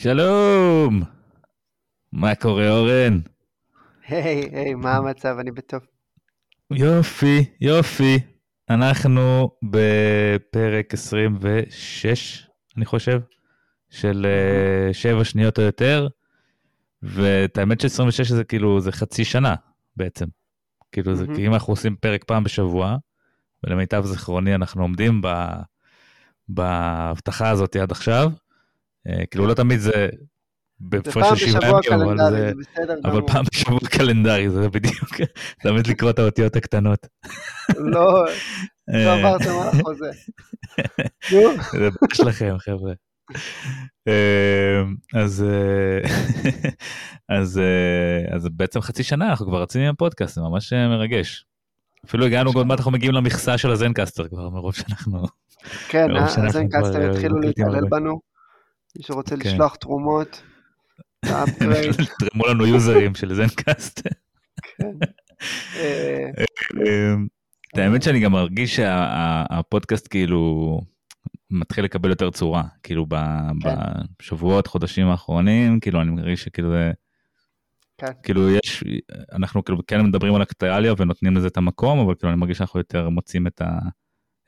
שלום! מה קורה אורן? היי, היי, מה המצב? אני בטוב. יופי, יופי. אנחנו בפרק 26, אני חושב, של uh, שבע שניות או יותר, ואת האמת ש-26 זה כאילו, זה חצי שנה בעצם. כאילו, זה כי אם אנחנו עושים פרק פעם בשבוע, ולמיטב זיכרוני אנחנו עומדים ב... בהבטחה הזאת עד עכשיו. Uh, כאילו, לא תמיד זה בהפרש של שבעה ימים, אבל זה... אבל פעם בשבוע קלנדרי, זה בדיוק, תמיד לקרוא את האותיות הקטנות. לא, לא עברתם על החוזה. זה בעיה שלכם, חבר'ה. אז אז אז בעצם חצי שנה אנחנו כבר רצים עם הפודקאסט זה ממש מרגש. אפילו הגענו עוד מעט אנחנו מגיעים למכסה של הזנקסטר כבר מרוב שאנחנו. כן הזנקסטר התחילו להתעלל בנו. מי שרוצה כן. לשלוח תרומות. תרמו לנו יוזרים של זנקאסט. כן. אמ, האמת שאני גם מרגיש שהפודקאסט כאילו מתחיל לקבל יותר צורה כאילו כן. בשבועות חודשים האחרונים כאילו אני מרגיש שכאילו זה. כן. כאילו יש אנחנו כאילו כן מדברים על אקטואליה ונותנים לזה את המקום אבל כאילו אני מרגיש שאנחנו יותר מוצאים את, ה,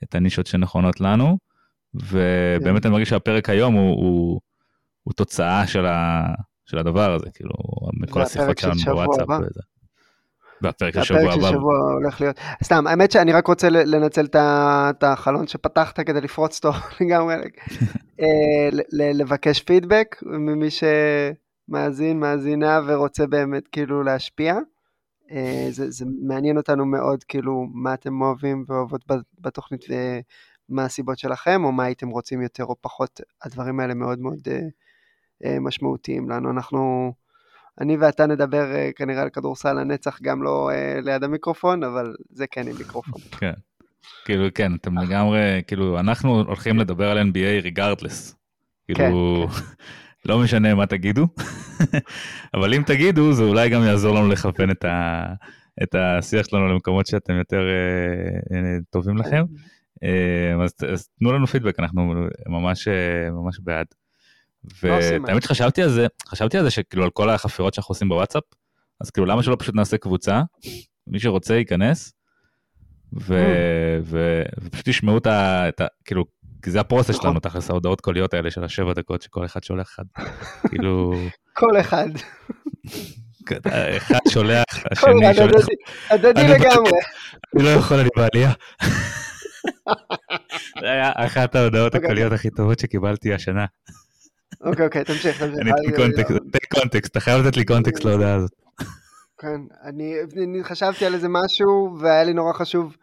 את הנישות שנכונות לנו ובאמת אני מרגיש שהפרק היום הוא, הוא, הוא תוצאה של, ה, של הדבר הזה, כאילו, מכל השיחות שלנו בוואטסאפ. והפרק של שבוע הבא. הפרק של שבוע הולך להיות. סתם, האמת שאני רק רוצה לנצל את החלון שפתחת כדי לפרוץ אותו לגמרי, אה, לבקש פידבק ממי שמאזין, מאזינה ורוצה באמת כאילו להשפיע. אה, זה, זה מעניין אותנו מאוד, כאילו, מה אתם אוהבים ואוהבות בתוכנית ומה הסיבות שלכם, או מה הייתם רוצים יותר או פחות, הדברים האלה מאוד מאוד אה, משמעותיים לנו. אנחנו, אני ואתה נדבר אה, כנראה על כדורסל הנצח גם לא אה, ליד המיקרופון, אבל זה כן עם מיקרופון. כן, כאילו כן, אתם לגמרי, כאילו אנחנו הולכים לדבר על NBA regardless. כאילו, כן. לא משנה מה תגידו, אבל אם תגידו זה אולי גם יעזור לנו לכוון את, ה, את השיח שלנו למקומות שאתם יותר אה, טובים לכם. אה, אז, אז תנו לנו פידבק, אנחנו ממש, ממש בעד. לא והאמת שחשבתי על זה, חשבתי על זה שכאילו על כל החפירות שאנחנו עושים בוואטסאפ, אז כאילו למה שלא פשוט נעשה קבוצה, מי שרוצה ייכנס, ו... Mm. ו... ופשוט ישמעו את ה... את ה... כאילו, כי זה הפרוסס שלנו, נכון. תכלס ההודעות קוליות האלה של השבע דקות שכל אחד שולח אחד, כאילו... כל אחד. אחד שולח, השני שולח. הדדי לגמרי. אני לא יכול, אני בעלייה. זה היה אחת ההודעות אוקיי. הקוליות הכי טובות שקיבלתי השנה. אוקיי, אוקיי, תמשיך, תמשיך. אני אתן קונטקסט, תן קונטקסט, אתה חייב לתת לי קונטקסט להודעה הזאת. כן, אני חשבתי על איזה משהו, והיה לי נורא חשוב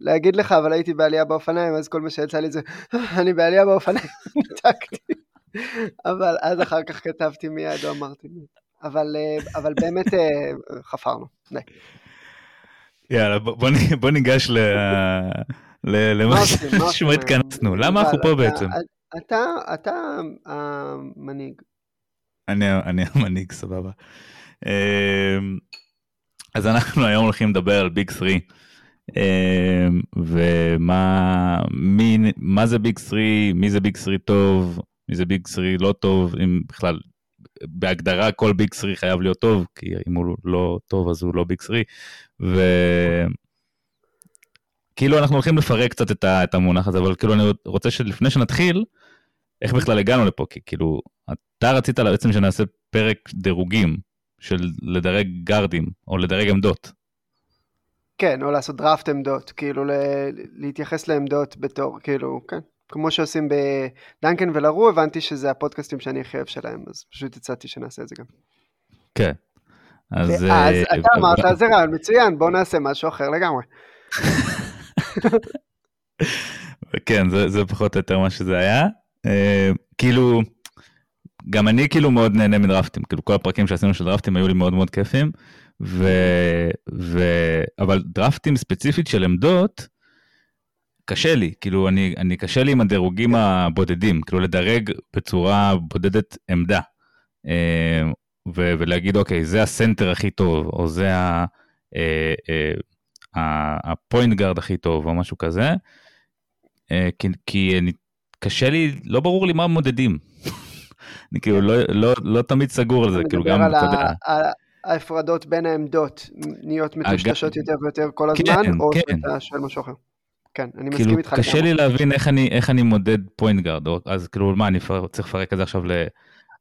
להגיד לך, אבל הייתי בעלייה באופניים, אז כל מה שיצא לי זה, אני בעלייה באופניים, ניתקתי. אבל אז אחר כך כתבתי מיד, או אמרתי מיד. אבל, אה, אבל באמת אה, חפרנו. יאללה, בוא ניגש למה שמה התכנסנו. למה אנחנו פה בעצם? אתה, אתה המנהיג. אני, המנהיג, סבבה. אמ, אז אנחנו היום הולכים לדבר על ביג 3. אמ, ומה מי, מה זה big 3, מי זה big 3 טוב, מי זה big 3 לא טוב, אם בכלל בהגדרה כל big 3 חייב להיות טוב, כי אם הוא לא טוב אז הוא לא big 3. ו... כאילו אנחנו הולכים לפרק קצת את, ה, את המונח הזה, אבל כאילו אני רוצה שלפני שנתחיל, איך בכלל הגענו לפה? כי כאילו, אתה רצית בעצם שנעשה פרק דירוגים של לדרג גארדים, או לדרג עמדות. כן, או לעשות דראפט עמדות, כאילו להתייחס לעמדות בתור, כאילו, כן. כמו שעושים בדנקן ולרו, הבנתי שזה הפודקאסטים שאני הכי אוהב שלהם, אז פשוט הצעתי שנעשה את זה גם. כן. אז... ואז אה, אתה אמרת, זה רעיון מצוין, בוא נעשה משהו אחר לגמרי. כן, זה, זה פחות או יותר מה שזה היה. Uh, כאילו, גם אני כאילו מאוד נהנה מדרפטים, כאילו כל הפרקים שעשינו של דרפטים היו לי מאוד מאוד כיפים, ו, ו, אבל דרפטים ספציפית של עמדות, קשה לי, כאילו אני, אני קשה לי עם הדירוגים הבודדים, כאילו לדרג בצורה בודדת עמדה. Uh, ו- ולהגיד אוקיי זה הסנטר הכי טוב או זה הפוינט גארד הכי טוב או משהו כזה. כי, כי אני, קשה לי לא ברור לי מה מודדים. אני כאילו לא, לא, לא תמיד סגור על זה, כאילו גם, אתה יודע. ההפרדות בין העמדות נהיות מטושטשות יותר ויותר כל הזמן, כן, או כן. שאתה שואל משהו אחר? כן, אני מסכים כאילו, איתך. קשה לי להבין איך אני, איך אני מודד point guard, אז כאילו מה, אני צריך לפרק את זה עכשיו ל...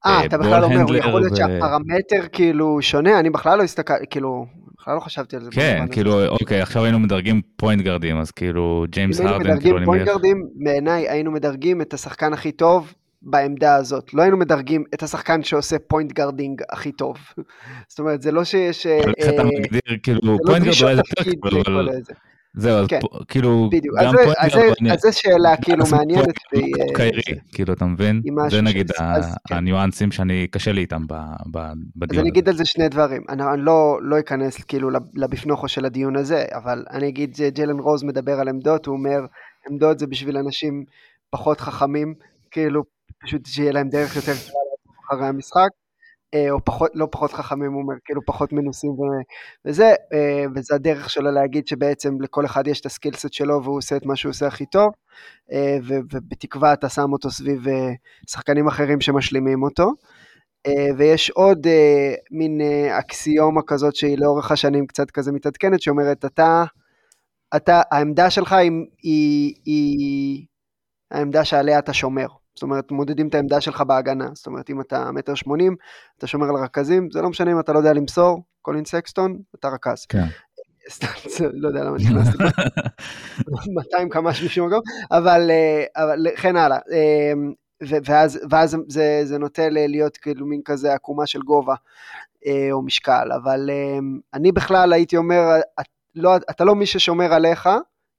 אה, אתה בכלל אומר, יכול להיות שהפרמטר כאילו שונה, אני בכלל לא הסתכל, כאילו, בכלל לא חשבתי על זה. כן, כאילו, אוקיי, עכשיו היינו מדרגים point guardים, אז כאילו, ג'יימס הרדן, כאילו, אני מדרגים פוינט גארדים, בעיניי היינו מדרגים את השחקן הכי טוב בעמדה הזאת. לא היינו מדרגים את השחקן שעושה point guarding הכי טוב. זאת אומרת, זה לא שיש... איך אתה מגדיר, כאילו, point guard אולי זה יותר אבל... זהו, אז כן, כאילו, בדיוק. גם אז, אז, זו שאלה כאילו מעניינת. קיירי, כאילו, אתה מבין? זה נגיד כן. הניואנסים שאני, קשה לי איתם בדיון אז אני אגיד על זה שני דברים. אני לא, לא אכנס כאילו לבפנוכו של הדיון הזה, אבל אני אגיד, ג'לן רוז מדבר על עמדות, הוא אומר, עמדות זה בשביל אנשים פחות חכמים, כאילו, פשוט שיהיה להם דרך יותר קלה אחרי המשחק. אה, או פחות, לא פחות חכמים, הוא אומר, כאילו פחות מנוסים וזה, אה, וזה הדרך שלו להגיד שבעצם לכל אחד יש את הסקילסט שלו והוא עושה את מה שהוא עושה הכי טוב, אה, ובתקווה אתה שם אותו סביב שחקנים אחרים שמשלימים אותו. ויש עוד מין אקסיומה כזאת שהיא לאורך השנים קצת כזה מתעדכנת, שאומרת, אתה, אתה, העמדה שלך היא, היא, היא העמדה שעליה אתה שומר. זאת אומרת, מודדים את העמדה שלך בהגנה. זאת אומרת, אם אתה מטר שמונים, אתה שומר על רכזים, זה לא משנה אם אתה לא יודע למסור, קולין סקסטון, אתה רכז. כן. סתם, לא יודע למה נכנסתי פה. 200 קמ"ש בשום מקום, אבל, אה, אבל כן הלאה. אה, ואז, ואז זה, זה נוטה להיות כאילו מין כזה עקומה של גובה אה, או משקל, אבל אני בכלל הייתי אומר, לא, אתה לא מי ששומר עליך,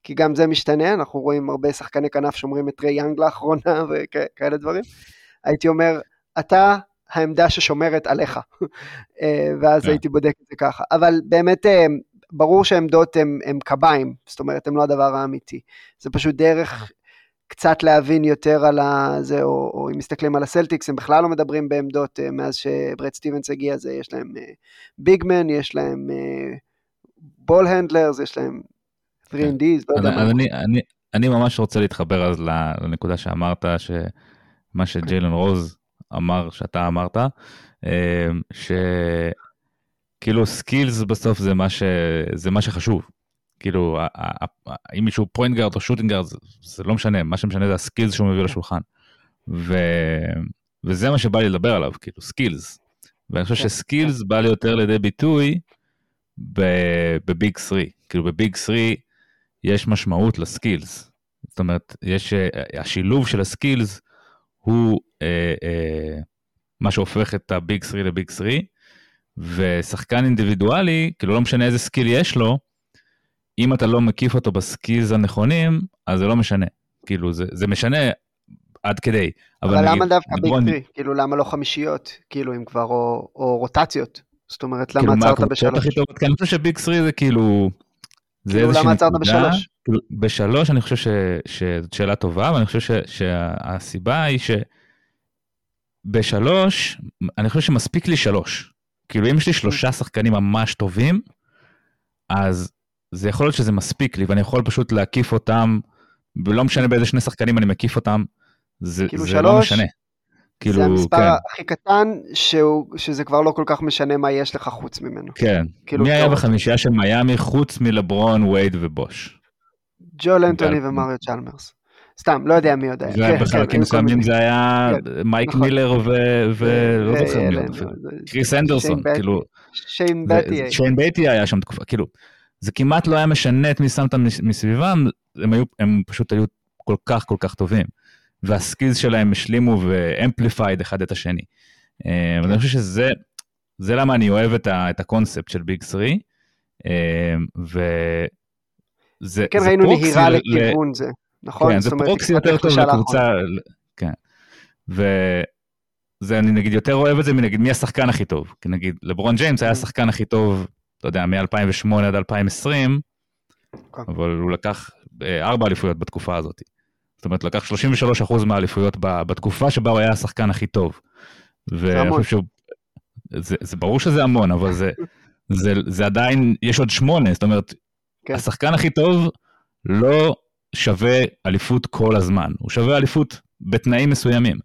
כי גם זה משתנה, אנחנו רואים הרבה שחקני כנף שומרים את ריי יאנג לאחרונה וכאלה דברים. הייתי אומר, אתה העמדה ששומרת עליך, אה, ואז כן. הייתי בודק את זה ככה. אבל באמת, אה, ברור שעמדות הן קביים, זאת אומרת, הן לא הדבר האמיתי. זה פשוט דרך קצת להבין יותר על זה, או, או אם מסתכלים על הסלטיקס, הם בכלל לא מדברים בעמדות אה, מאז שברד סטיבנס הגיע, זה יש להם big man, יש להם ball handlers, יש להם 3Ds, לא יודע מה. אני ממש רוצה להתחבר אז לנקודה שאמרת, שמה שג'יילן רוז אמר, שאתה אמרת, אה, שכאילו skills בסוף זה מה, ש... זה מה שחשוב. כאילו, אם מישהו point guard או shooting guard, זה לא משנה, מה שמשנה זה ה skills שהוא מביא לשולחן. ו... וזה מה שבא לי לדבר עליו, כאילו, skills. ואני חושב כן, ש skills כן. בא לי יותר לידי ביטוי בביג 3. כאילו, ב big 3, יש משמעות ל skills. זאת אומרת, יש, אה, השילוב של ה skills הוא אה, אה, מה שהופך את ה big 3 ל big 3, ושחקן אינדיבידואלי, כאילו לא משנה איזה skill יש לו, אם אתה לא מקיף אותו ב skills הנכונים, אז זה לא משנה. כאילו, זה, זה משנה עד כדי. אבל, אבל למה דווקא ביג 3? כאילו, למה לא חמישיות? כאילו, אם כבר, או, או רוטציות? זאת אומרת, למה כאילו, עצרת בשלוש? אני חושב ש big 3 זה כאילו... זה כאילו למה עצרת בשלוש? כאילו, בשלוש אני חושב שזאת שאלה טובה, ואני חושב ש, שהסיבה היא שבשלוש, אני חושב שמספיק לי שלוש. כאילו אם יש לי שלושה שחקנים ממש טובים, אז זה יכול להיות שזה מספיק לי, ואני יכול פשוט להקיף אותם, ולא משנה באיזה שני שחקנים אני מקיף אותם, זה, כאילו זה לא שלוש, לא משנה. כאילו, זה המספר כן. הכי קטן, שהוא, שזה כבר לא כל כך משנה מה יש לך חוץ ממנו. כן. כאילו, מי היה בחמישייה של מיאמי חוץ מלברון, וייד ובוש? ג'ואל אנתוני ומריו צ'למרס. סתם, לא יודע מי יודע. זה כן, בחלקים כן, מסוימים זה היה כן, מייק נכון. מילר ולא זוכר מי עוד, קריס אנדרסון, כאילו. שיין בטי. שיין בטי היה שם תקופה, כאילו, זה כמעט לא היה משנה את מי שמת מסביבם, הם פשוט היו כל כך כל כך טובים. וה skills שלהם השלימו ו amplified אחד את השני. אה, כן. ואני חושב שזה, זה למה אני אוהב את, ה, את הקונספט של big 3. אה, וזה כן, זה ראינו נהירה לכיוון זה, נכון? כן, זה פרוקסי יותר טוב לקבוצה, כן. וזה, אני נגיד יותר אוהב את זה מנגיד מי השחקן הכי טוב. כי נגיד לברון ג'יימס היה mm. השחקן הכי טוב, אתה יודע, מ-2008 עד 2020, כן. אבל הוא לקח אה, ארבע אליפויות בתקופה הזאת. זאת אומרת, לקח 33% מהאליפויות בתקופה שבה הוא היה השחקן הכי טוב. ואני חושב שהוא... זה, זה ברור שזה המון, אבל זה, זה, זה עדיין, יש עוד שמונה, זאת אומרת, כן. השחקן הכי טוב לא שווה אליפות כל הזמן, הוא שווה אליפות בתנאים מסוימים.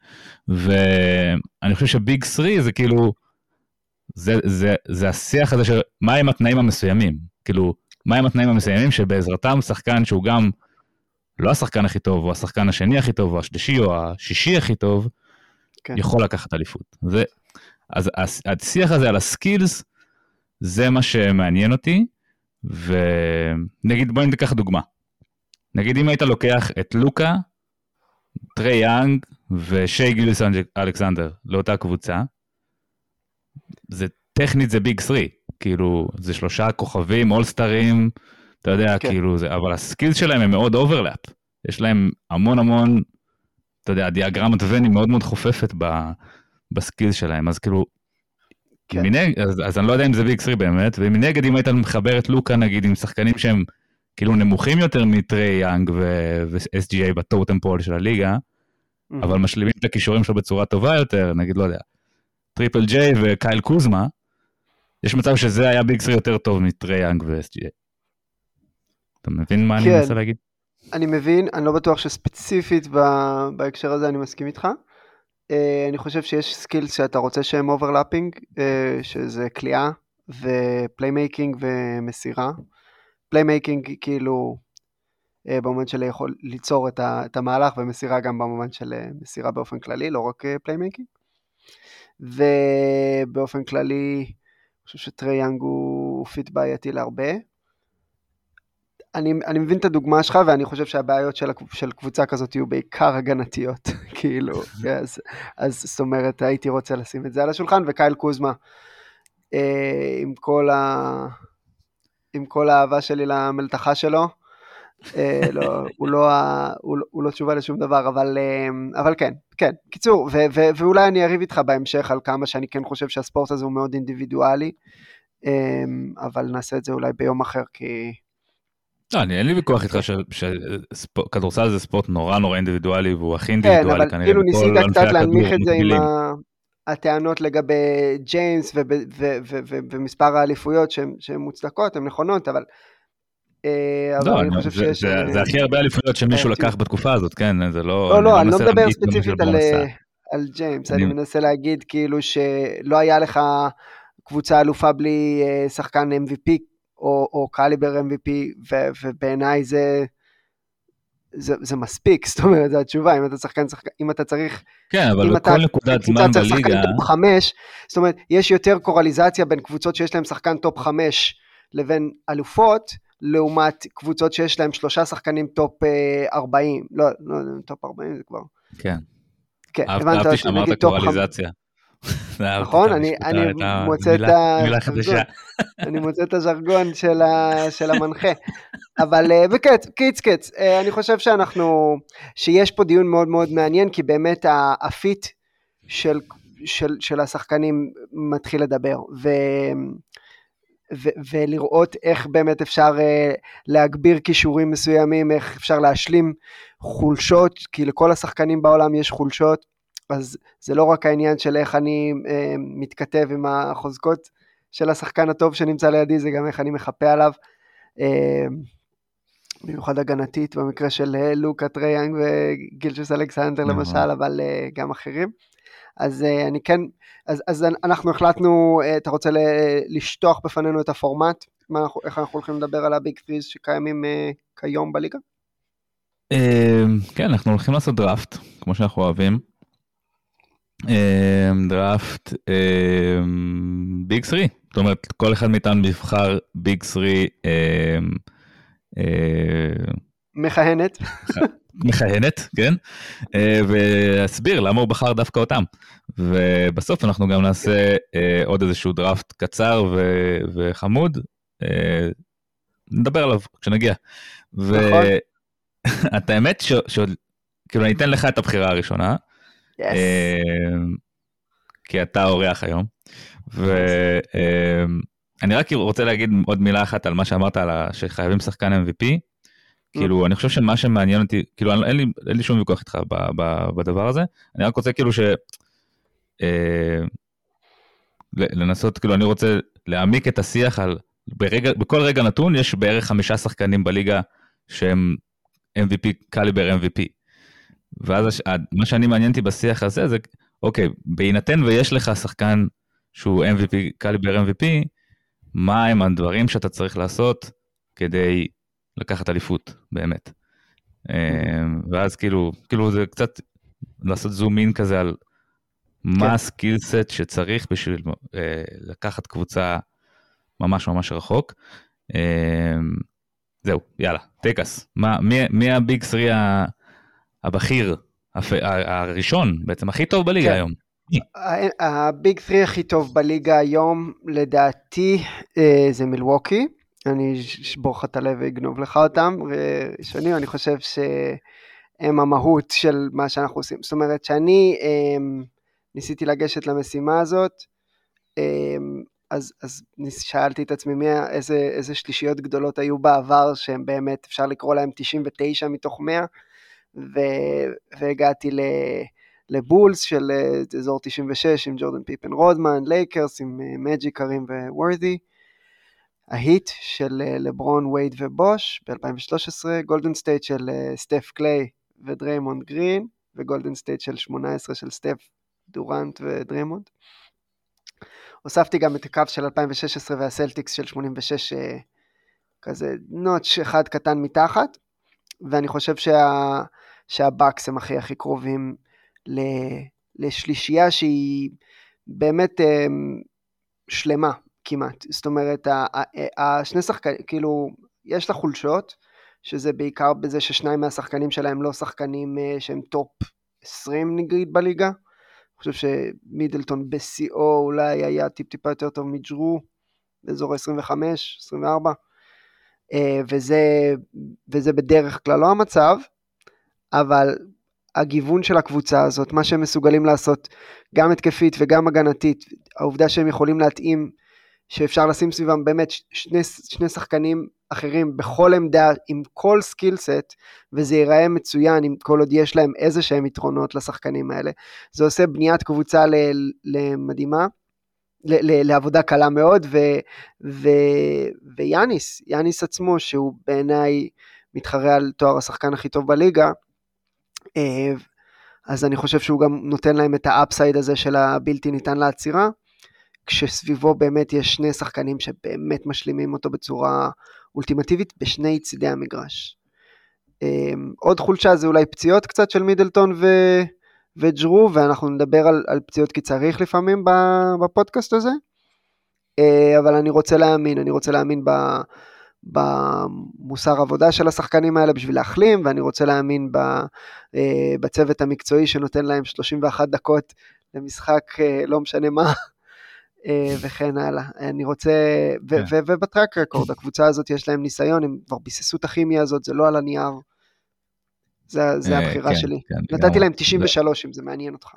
ואני חושב שביג 3 זה כאילו, זה, זה, זה השיח הזה של מה הם התנאים המסוימים. כאילו, מה הם התנאים המסוימים שבעזרתם שחקן שהוא גם לא השחקן הכי טוב, או השחקן השני הכי טוב, או השלישי, או השישי הכי טוב, כן. יכול לקחת אליפות. זה, אז השיח הזה על ה skills, זה מה שמעניין אותי, ונגיד בואי ניקח דוגמה. נגיד אם היית לוקח את לוקה, טרי יאנג ושי גילג'וס אלכסנדר לאותה קבוצה, זה טכנית זה big 3, כאילו זה שלושה כוכבים אולסטרים, אתה יודע, כן. כאילו זה, אבל ה skills שלהם הם מאוד overlap, יש להם המון המון, אתה יודע, דיאגרמת ון היא מאוד מאוד חופפת ב, ב skills שלהם, אז כאילו, כן. מנגד, אז, אז אני לא יודע אם זה big 3 באמת, ומנגד אם היית מחבר את לוקה נגיד עם שחקנים שהם כאילו נמוכים יותר מטרי יאנג ו-SGA ב totem pole של הליגה, mm-hmm. אבל משלימים את הכישורים שלו בצורה טובה יותר, נגיד, לא יודע, טריפל ג'יי וקייל קוזמה, יש מצב שזה היה big 3 יותר טוב מטרי יאנג ו-SGA. אתה מבין מה כן. אני מנסה להגיד? אני מבין, אני לא בטוח שספציפית בהקשר הזה אני מסכים איתך. Uh, אני חושב שיש skills שאתה רוצה שהם overlapping, uh, שזה קליעה ו playmaking ומסירה. playmaking כאילו uh, במובן של יכול ליצור את, ה, את המהלך ומסירה גם במובן של מסירה באופן כללי, לא רק playmaking. ובאופן כללי, אני חושב שטרי יאנג הוא fit בעייתי להרבה. אני, אני מבין את הדוגמה שלך, ואני חושב שהבעיות של, של קבוצה כזאת יהיו בעיקר הגנתיות, כאילו, אז, אז זאת אומרת, הייתי רוצה לשים את זה על השולחן, וקייל קוזמה, אה, עם, כל ה, עם כל האהבה שלי למלתחה שלו, אה, לא, הוא, לא, הוא, הוא לא תשובה לשום דבר, אבל, אה, אבל כן, כן, קיצור, ו, ו, ואולי אני אריב איתך בהמשך על כמה שאני כן חושב שהספורט הזה הוא מאוד אינדיבידואלי, אה, אבל נעשה את זה אולי ביום אחר, כי... לא, אני אין לי ויכוח איתך שכדורסל זה ספורט נורא נורא אינדיבידואלי והוא הכי אינדיבידואלי כנראה. כן, אבל כאילו ניסית קצת להנמיך את זה עם הטענות לגבי ג'יימס ומספר האליפויות שהן מוצדקות, הן נכונות, אבל... אה, לא, אני חושב שיש... זה הכי הרבה אליפויות שמישהו לקח בתקופה הזאת, כן, זה לא... לא, לא, אני לא מדבר ספציפית על ג'יימס, אני מנסה להגיד כאילו שלא היה לך קבוצה אלופה בלי אה, שחקן MVP או, או caliber MVP, ו, ובעיניי זה, זה, זה מספיק, זאת אומרת, זו התשובה, אם אתה שחקן, שחקן אם אתה צריך... כן, אבל בכל אתה, נקודת זמן בליגה... top חמש, זאת אומרת, יש יותר קורליזציה בין קבוצות שיש להן שחקן top חמש לבין אלופות, לעומת קבוצות שיש להן שלושה שחקנים top 40, אה, לא, לא, top 40 זה כבר... כן. כן, הבנת, אהבתי שאמרת קורליזציה. נכון? אני מוצא את הז'רגון של המנחה. אבל אה, בקץ, קיץ קץ, אה, אני חושב שאנחנו, שיש פה דיון מאוד מאוד מעניין, כי באמת הפיט של, של, של השחקנים מתחיל לדבר. ו... ו- ולראות איך באמת אפשר uh, להגביר כישורים מסוימים, איך אפשר להשלים חולשות, כי לכל השחקנים בעולם יש חולשות, אז זה לא רק העניין של איך אני אה, מתכתב עם החוזקות של השחקן הטוב שנמצא לידי, זה גם איך אני מחפה עליו. אה, במיוחד הגנתית במקרה של אה, לוקה טרי יאנג וגילג'וס אלכסנדר למשל, אבל אה, גם אחרים. אז אה, אני כן, אז, אז אנחנו החלטנו, אה, אתה רוצה לשטוח בפנינו את הפורמט? מה, איך אנחנו הולכים לדבר על ה big threes שקיימים אה, כיום בליגה? כן, אנחנו הולכים לעשות דראפט, כמו שאנחנו אוהבים. אמ, דראפט big 3, זאת אומרת כל אחד מאיתנו יבחר big 3 אמ, אה, מכהנת. מכהנת, כן, אה, ויסביר למה הוא בחר דווקא אותם. ובסוף אנחנו גם נעשה אה, עוד איזשהו דראפט קצר וחמוד, נדבר עליו כשנגיע. נכון. ואת האמת שכאילו אני אתן לך את הבחירה הראשונה. אמ, כי אתה אורח היום. ואני רק רוצה להגיד עוד מילה אחת על מה שאמרת על שחייבים שחקן MVP. כאילו אני חושב שמה שמעניין אותי כאילו אין לי, אין לי שום ויכוח איתך בדבר הזה אני רק רוצה כאילו ש... אה, לנסות כאילו אני רוצה להעמיק את השיח על ברגע בכל רגע נתון יש בערך חמישה שחקנים בליגה שהם MVP קליבר MVP ואז מה שאני מעניין אותי בשיח הזה זה, אוקיי, בהינתן ויש לך שחקן שהוא MVP, קליבר MVP, מה הם הדברים שאתה צריך לעשות כדי לקחת אליפות, באמת. אמ, ואז כאילו, כאילו זה קצת לעשות זום אין כזה על מה כן. ה skill set שצריך בשביל אה, לקחת קבוצה ממש ממש רחוק. אמ, זהו, יאללה, טקס. מי, מי ה big three הבכיר, הראשון, בעצם הכי טוב בליגה כן. היום? ה big three הכי טוב בליגה היום, לדעתי, אה, זה מילווקי. אני אשבור לך את הלב ואגנוב לך אותם. ראשונים, אני חושב שהם המהות של מה שאנחנו עושים. זאת אומרת, שאני אמ, ניסיתי לגשת למשימה הזאת, אמ, אז, אז שאלתי את עצמי מי, איזה, איזה שלישיות גדולות היו בעבר שהם באמת, אפשר לקרוא להם 99 מתוך 100, ו, והגעתי ל, לבולס של אה, אזור 96 עם ג'ורדן פיפן רודמן, לייקרס עם מג'יק אה, קרים ו-Worthy, ההיט של אה, לברון, וייד ובוש ב-2013, גולדן סטייט של סטף קליי ודריימונד גרין, וגולדן סטייט של 18 של סטף דורנט ודריימונד. הוספתי גם את הקו של 2016 והסלטיקס של 86, כזה notch אחד קטן מתחת, ואני חושב שה, שהבאקס הם הכי הכי קרובים לשלישייה שהיא באמת שלמה כמעט. זאת אומרת, השני שחקנים, כאילו, יש לה חולשות, שזה בעיקר בזה ששניים מהשחקנים שלהם לא שחקנים אה, שהם top 20 נגיד בליגה. אני חושב שמידלטון בשיאו אולי היה טיפ טיפה יותר טוב מג'רו, באזור ה-25, 24, וזה, וזה בדרך כלל לא המצב, אבל הגיוון של הקבוצה הזאת, מה שהם מסוגלים לעשות, גם התקפית וגם הגנתית, העובדה שהם יכולים להתאים, שאפשר לשים סביבם באמת שני, שני שחקנים אחרים בכל עמדה, עם כל skill set, וזה ייראה מצוין אם כל עוד יש להם איזה שהם יתרונות לשחקנים האלה. זה עושה בניית קבוצה למדהימה, לעבודה קלה מאוד, ו, ו, ויאניס, יאניס עצמו, שהוא בעיניי מתחרה על תואר השחקן הכי טוב בליגה, אז אני חושב שהוא גם נותן להם את האפסייד הזה של הבלתי ניתן לעצירה, כשסביבו באמת יש שני שחקנים שבאמת משלימים אותו בצורה אולטימטיבית בשני צידי המגרש. אה, עוד חולשה זה אולי פציעות קצת של מידלטון ו... וג'רו, ואנחנו נדבר על, על פציעות כי צריך לפעמים בפודקאסט הזה, אה, אבל אני רוצה להאמין, אני רוצה להאמין ב... במוסר עבודה של השחקנים האלה בשביל להחלים, ואני רוצה להאמין אה, בצוות המקצועי שנותן להם 31 דקות למשחק אה, לא משנה מה, אה, וכן הלאה. אני רוצה, כן. ובטראק רקורד, הקבוצה הזאת יש להם ניסיון, הם כבר ביססו את הכימיה הזאת, זה לא על הנייר. זה הבחירה כן, שלי. כן, נתתי להם 93 אם זה מעניין אותך.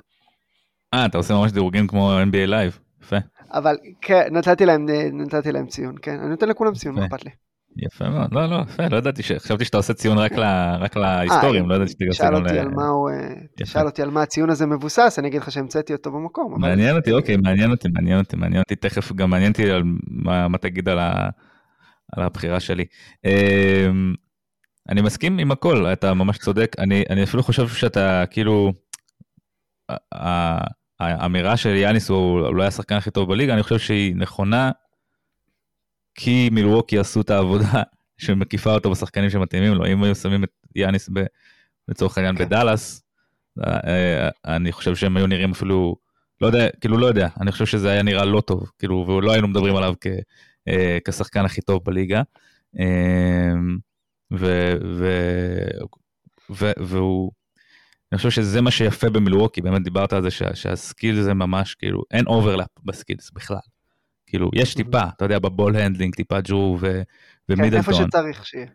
אה, אתה עושה ממש דירוגים כמו NBA Live, יפה. אבל כן, נתתי להם, נתתי להם ציון, כן, אני נותן לכולם ציון, מה אכפת לי. יפה מאוד, לא, לא, יפה, לא ידעתי, חשבתי שאתה עושה ציון רק, ל, רק להיסטורים, לא ידעתי עושה גם ל... הוא, אה, תשאל אותי על מה הציון הזה מבוסס, אני אגיד לך שהמצאתי אותו במקום. מעניין אותי, אוקיי, מעניין אותי, מעניין אותי, מעניין אותי, תכף גם מעניין אותי על מה, מה תגיד על, ה, על הבחירה שלי. אמ, אני מסכים עם הכל, אתה ממש צודק, אני, אני אפילו חושב שאתה כאילו, האמירה של יאניס הוא אולי השחקן הכי טוב בליגה, אני חושב שהיא נכונה כי מילווקי עשו את העבודה שמקיפה אותו בשחקנים שמתאימים לו. אם היו שמים את יאניס ב, לצורך העניין כן. בדאלאס, אה, אני חושב שהם היו נראים אפילו, לא יודע, כאילו לא יודע, אני חושב שזה היה נראה לא טוב, כאילו, ולא היינו מדברים עליו כ, אה, כשחקן הכי טוב בליגה. אה, ו, ו, ו, והוא, אני חושב שזה מה שיפה במילווקי, באמת דיברת על זה שה, שה skill זה ממש כאילו, אין overlap ב skills בכלל. כאילו, יש טיפה, אתה יודע, ב ball handling, טיפה ג'רו ומידלטון. כן, איפה שצריך שיהיה.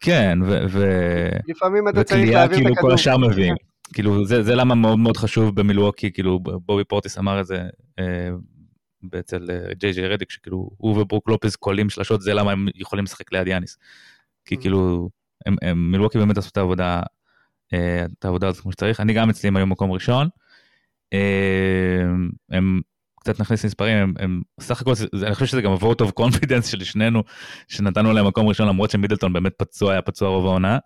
כן, ו... לפעמים אתה צריך להעביר את הכדור. כאילו כל השאר מביאים. כאילו, זה, זה למה מאוד מאוד חשוב במילווקי, כאילו, בובי פורטיס אמר את זה אה, אצל אה, ג'יי ג'יי רדיק, שכאילו, הוא וברוק לופז קולים שלשות, זה למה הם יכולים לשחק ליד יאניס. כי כאילו, הם, הם, מילואקי באמת עשו את העבודה, אה, את העבודה הזאת כמו שצריך. אני גם אצלי הם היו מקום ראשון. אה, הם קצת נכניס מספרים, הם, הם סך הכל, זה, אני חושב שזה גם vote of confidence של שנינו, שנתנו להם מקום ראשון למרות שמידלטון באמת פצוע, היה פצוע רוב העונה.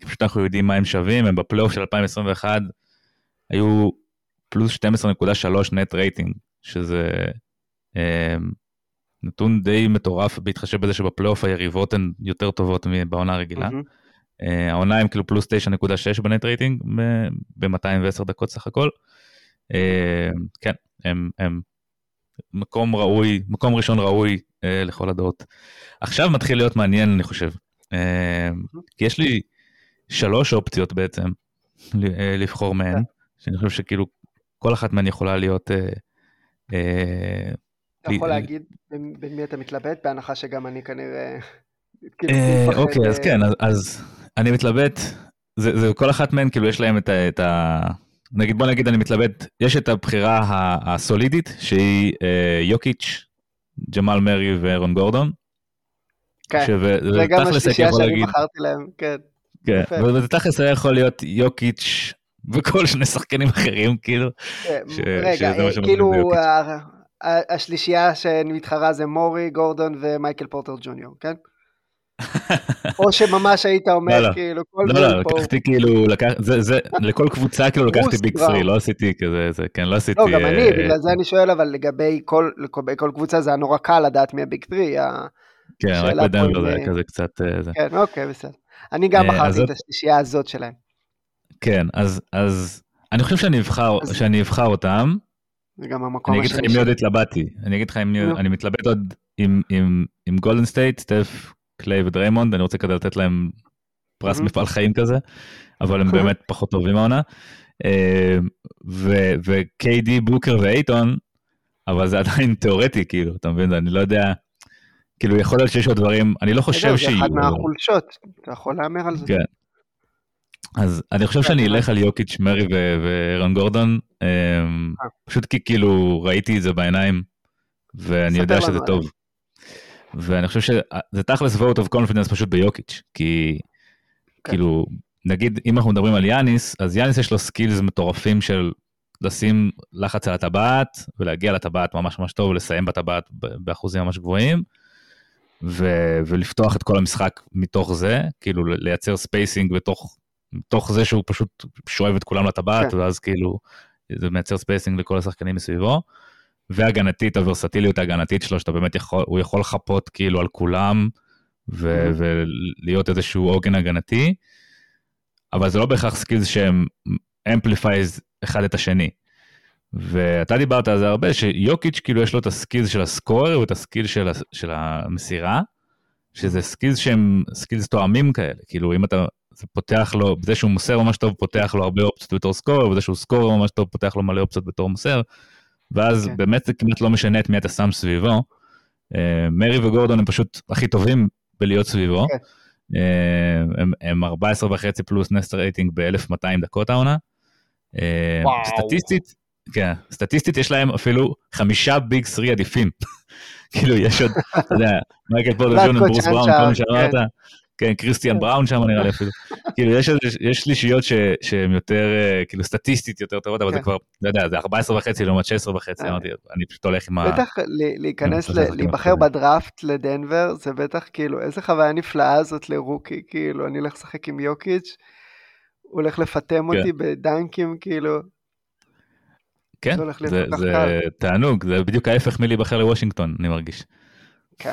כי פשוט אנחנו יודעים מה הם שווים, הם בפלייאוף של 2021 היו פלוס 12.3 נט רייטינג, שזה נתון די מטורף בהתחשב בזה שבפלייאוף היריבות הן יותר טובות מבעונה הרגילה. Mm-hmm. העונה הם כאילו פלוס 9.6 בנט רייטינג ב-210 דקות סך הכל. Mm-hmm. כן, הם, הם מקום ראוי, מקום ראשון ראוי אה, לכל הדעות. עכשיו מתחיל להיות מעניין, אני חושב. אה, כי יש לי שלוש אופציות בעצם אה, לבחור מהן, כן. שאני חושב שכאילו כל אחת מהן יכולה להיות... אה, אה, אתה יכול להגיד בין מי אתה מתלבט, בהנחה שגם אני כנראה... כאילו, אוקיי, אז כן, אז אני מתלבט, זה כל אחת מהן, כאילו יש להם את ה... נגיד, בוא נגיד, אני מתלבט, יש את הבחירה הסולידית, שהיא יוקיץ', ג'מאל מרי ואירון גורדון. כן, זה גם השלישייה שאני בחרתי להם, כן. כן, וזה תכלס היה יכול להיות יוקיץ' וכל שני שחקנים אחרים, כאילו. רגע, כאילו, השלישייה שמתחרה זה מורי, גורדון ומייקל פורטר ג'וניור, כן? או שממש היית אומר לא, לא. כאילו כל לא, לא, לקחתי כאילו, לכל קבוצה כאילו לקחתי ביג סרי, לא עשיתי כזה, זה, כן, לא עשיתי... לא, גם אני, אה, בגלל זה אני שואל, אבל לגבי כל קבוצה זה היה נורא קל לדעת מי הביג סרי. כן, רק בדנבר זה היה כזה קצת... אה, כן, אוקיי, בסדר. אני גם אה, בחרתי את השלישייה הזאת שלהם. כן, אז אני חושב שאני אבחר אותם. זה גם המקום השני. אני אגיד לך עם מי עוד התלבטתי. אני אגיד לך עם מי, אני מתלבט עוד עם גולדן סטייט, סטף, קליי ודריימונד, אני רוצה כדי לתת להם פרס מפעל חיים כזה, אבל הם באמת פחות טובים העונה. אה, ו-KD, בוקר ואייטון, אבל זה עדיין תיאורטי, כאילו, אתה מבין? אני לא יודע, כאילו, יכול להיות שיש עוד דברים, אני לא חושב שיהיו. זה אחד מהחולשות, אתה יכול להמר על זה. כן. אז אני חושב שאני אלך על יוקיץ', מרי ואהרון גורדון, אה, אה. פשוט כי כאילו ראיתי את זה בעיניים, ואני יודע שזה טוב. ואני חושב שזה תכלס vote of confidence פשוט ביוקיץ', כי כן. כאילו, נגיד אם אנחנו מדברים על יאניס, אז יאניס יש לו skills מטורפים של לשים לחץ על הטבעת, ולהגיע לטבעת ממש ממש טוב, ולסיים בטבעת באחוזים ממש גבוהים, ו- ולפתוח את כל המשחק מתוך זה, כאילו לייצר spacing בתוך, בתוך זה שהוא פשוט שואב את כולם לטבעת, כן. ואז כאילו זה מייצר spacing לכל השחקנים מסביבו. והגנתית, הוורסטיליות ההגנתית שלו, שאתה באמת יכול, הוא יכול לחפות כאילו על כולם, ו- mm-hmm. ולהיות איזשהו עוגן הגנתי, אבל זה לא בהכרח skills שהם amplifies אחד את השני. ואתה דיברת על זה הרבה, שיוקיץ' כאילו יש לו את ה skills של ה scorer ואת ה skills של, של המסירה, שזה skills שהם skills תואמים כאלה, כאילו אם אתה, זה פותח לו, בזה שהוא מוסר ממש טוב, פותח לו הרבה אופציות בתור scorer, ובזה שהוא scorer ממש טוב, פותח לו מלא אופציות בתור מוסר, ואז okay. כן. באמת זה כמעט לא משנה את מי אתה שם סביבו. Uh, מרי וגורדון הם פשוט הכי טובים בלהיות סביבו. Okay. Uh, הם, הם 14 וחצי פלוס net rating ב-1200 דקות העונה. Uh, סטטיסטית, כן, סטטיסטית יש להם אפילו חמישה big three עדיפים. כאילו יש עוד, אתה יודע, מייקל פורטר ג'וניור וברוס בראון, כל מי שאמרת. כן, קריסטיאן כן. בראון שם נראה לי אפילו. כאילו יש, יש שלישיות שהן יותר, אה, כאילו סטטיסטית יותר טובות, אבל זה כן. כבר, אתה יודע, זה 14 וחצי לעומת 16 וחצי, אה. אמרתי, אני פשוט הולך עם ה... בטח להיכנס, להיבחר בדראפט לדנבר, זה בטח כאילו, איזה חוויה נפלאה זאת ל rookie, כאילו, אני הולך לשחק עם יוקיץ', הוא הולך לפטם כן. אותי בדאנקים, כאילו. כן, זה תענוג, זה בדיוק ההפך מלהיבחר לוושינגטון, אני מרגיש. כן,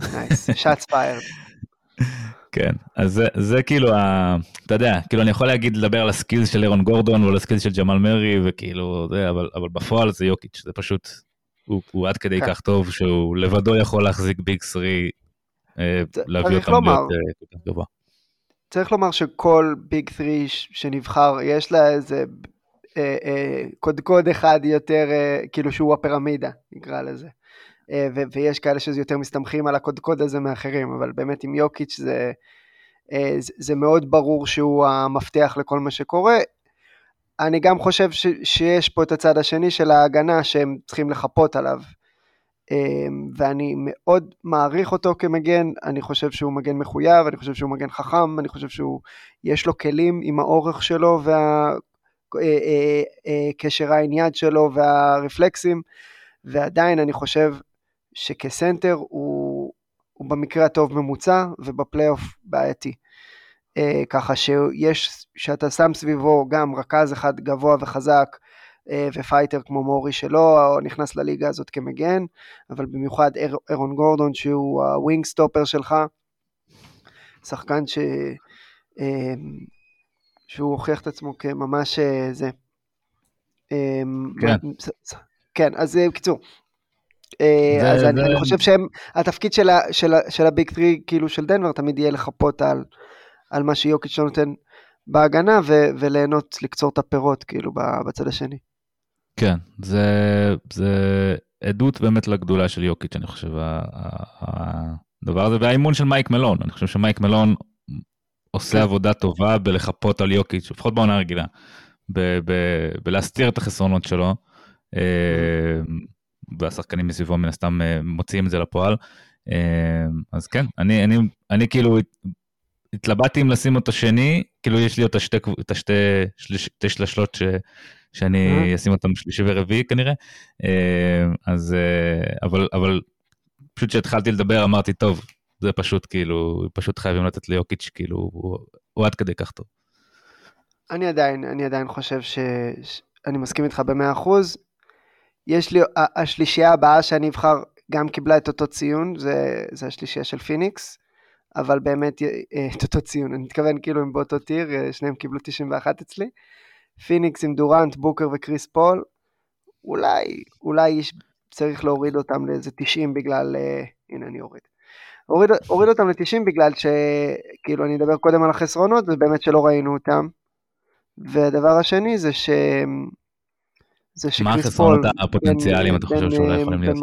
nice, shots fired. כן, אז זה, זה כאילו, ה, אתה יודע, כאילו אני יכול להגיד, לדבר על ה skills של אהרון גורדון או על ה skills של ג'מאל מרי, וכאילו, זה, אבל, אבל בפועל זה יוקיץ', זה פשוט, הוא, הוא עד כדי כן. כך טוב שהוא לבדו יכול להחזיק ביג סרי, אה, להביא אותם להיות אה, גבוה. צריך לומר שכל ביג סרי שנבחר, יש לה איזה אה, אה, קודקוד אחד יותר, אה, כאילו שהוא הפירמידה, נקרא לזה. אה, ויש כאלה שזה יותר מסתמכים על הקודקוד הזה מאחרים, אבל באמת עם יוקיץ' זה, אה, זה, זה מאוד ברור שהוא המפתח לכל מה שקורה. אני גם חושב ש, שיש פה את הצד השני של ההגנה שהם צריכים לחפות עליו. אה, ואני מאוד מעריך אותו כמגן, אני חושב שהוא מגן מחויב, אני חושב שהוא מגן חכם, אני חושב שהוא, יש לו כלים עם האורך שלו והקשר העין יד שלו והרפלקסים, ועדיין אני חושב שכסנטר הוא, הוא במקרה הטוב ממוצע ובפלייאוף בעייתי. אה, ככה שיש, שאתה שם סביבו גם רכז אחד גבוה וחזק אה, ו fighter כמו מורי שלא נכנס לליגה הזאת כמגן, אבל במיוחד ארון גורדון שהוא ה wing stopper שלך, שחקן ש... אה, שהוא הוכיח את עצמו כממש אה, זה. אה, כן. כן, אז בקיצור. זה, אז זה... אני, אני חושב שהתפקיד של, של, של ה big three, כאילו של דנבר, תמיד יהיה לחפות על, על מה שיוקיץ' לא נותן בהגנה, ו, וליהנות, לקצור את הפירות, כאילו, בצד השני. כן, זה, זה עדות באמת לגדולה של יוקיץ', אני חושב, הדבר הזה, והאימון של מייק מלון, אני חושב שמייק מלון עושה כן. עבודה טובה בלחפות על יוקיץ', לפחות בעונה רגילה, בלהסתיר את החסרונות שלו, אה, והשחקנים מסביבו מן הסתם אה, מוציאים את זה לפועל. אה, אז כן, אני, אני, אני כאילו התלבטתי אם לשים אותו שני, כאילו יש לי את השתי, את השתי שתי שלשות ש, שאני אשים אותם שלישי ורביעי כנראה, אז אבל, אבל פשוט כשהתחלתי לדבר אמרתי, טוב, זה פשוט כאילו, פשוט חייבים לתת ליוקיץ', כאילו, הוא, הוא עד כדי כך טוב. אני עדיין, אני עדיין חושב ש... אני מסכים איתך במאה אחוז. יש לי, השלישייה הבאה שאני אבחר גם קיבלה את אותו ציון, זה, זה השלישייה של פיניקס, אבל באמת אה, את אותו ציון, אני מתכוון כאילו הם באותו tier, אה, שניהם קיבלו 91 אצלי. פיניקס עם דורנט, בוקר וקריס פול, אולי, אולי צריך להוריד אותם לאיזה 90 בגלל, הנה אני אוריד. הוריד, הוריד אותם ל-90 בגלל שכאילו אני אדבר קודם על החסרונות ובאמת שלא ראינו אותם. והדבר השני זה ש... זה שקריס פול... מה החסרונות הפוטנציאליים אתה חושב שאולי יכולים להיות?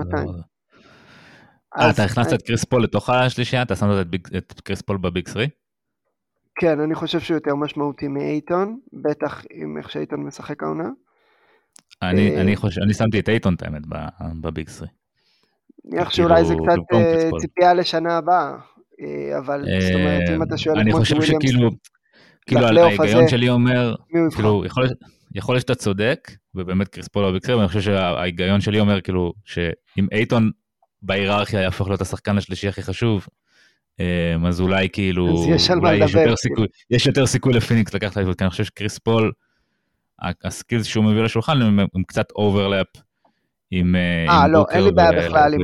אה, אתה הכנסת את קריס פול לתוך השלישייה? אתה שמת את קריס פול ב big 3? כן, אני חושב שהוא יותר משמעותי מאייטון, בטח עם איך שאייטון משחק העונה. אני, אה, אני חושב, אני שמתי את אייטון את האמת ב big 3. נניח שאולי זה קצת אה, ציפייה לשנה הבאה, אה, אבל זאת אומרת, אם אתה שואל אני חושב שכאילו, כאילו ההיגיון שלי אומר, כאילו, יכול להיות שאתה צודק, ובאמת קריס פול ב big 3, ואני חושב שההיגיון שלי אומר כאילו, שאם אייטון בהיררכיה יהפוך להיות השחקן השלישי הכי חשוב, אז אולי כאילו, אז יש על מה לדבר. יש יותר סיכוי לפיניקס לקחת את זה, כי אני חושב שקריס פול, ה skills שהוא מביא לשולחן הם, הם קצת overlap עם אה, לא, אין לי בעיה בכלל עם,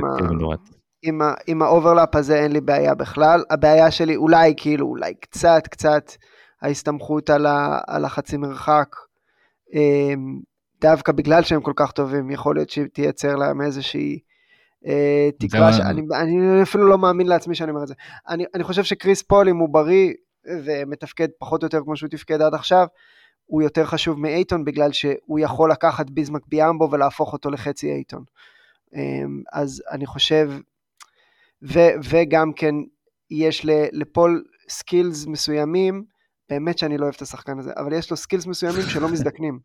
עם, עם ה overlap הזה, אין לי בעיה בכלל. הבעיה שלי אולי, כאילו, אולי קצת, קצת ההסתמכות על, ה, על החצי מרחק. אמ, דווקא בגלל שהם כל כך טובים, יכול להיות שהיא תייצר להם איזושהי אה, תקווה, שאני אני אפילו לא מאמין לעצמי שאני אומר את זה. אני, אני חושב שקריס פול, אם הוא בריא ומתפקד פחות או יותר כמו שהוא תפקד עד עכשיו, הוא יותר חשוב מאייטון בגלל שהוא יכול לקחת ביזמק ביאמבו ולהפוך אותו לחצי אייטון. אמ, אז אני חושב, ו, וגם כן יש לפול skills מסוימים, באמת שאני לא אוהב את השחקן הזה, אבל יש לו skills מסוימים שלא מזדקנים,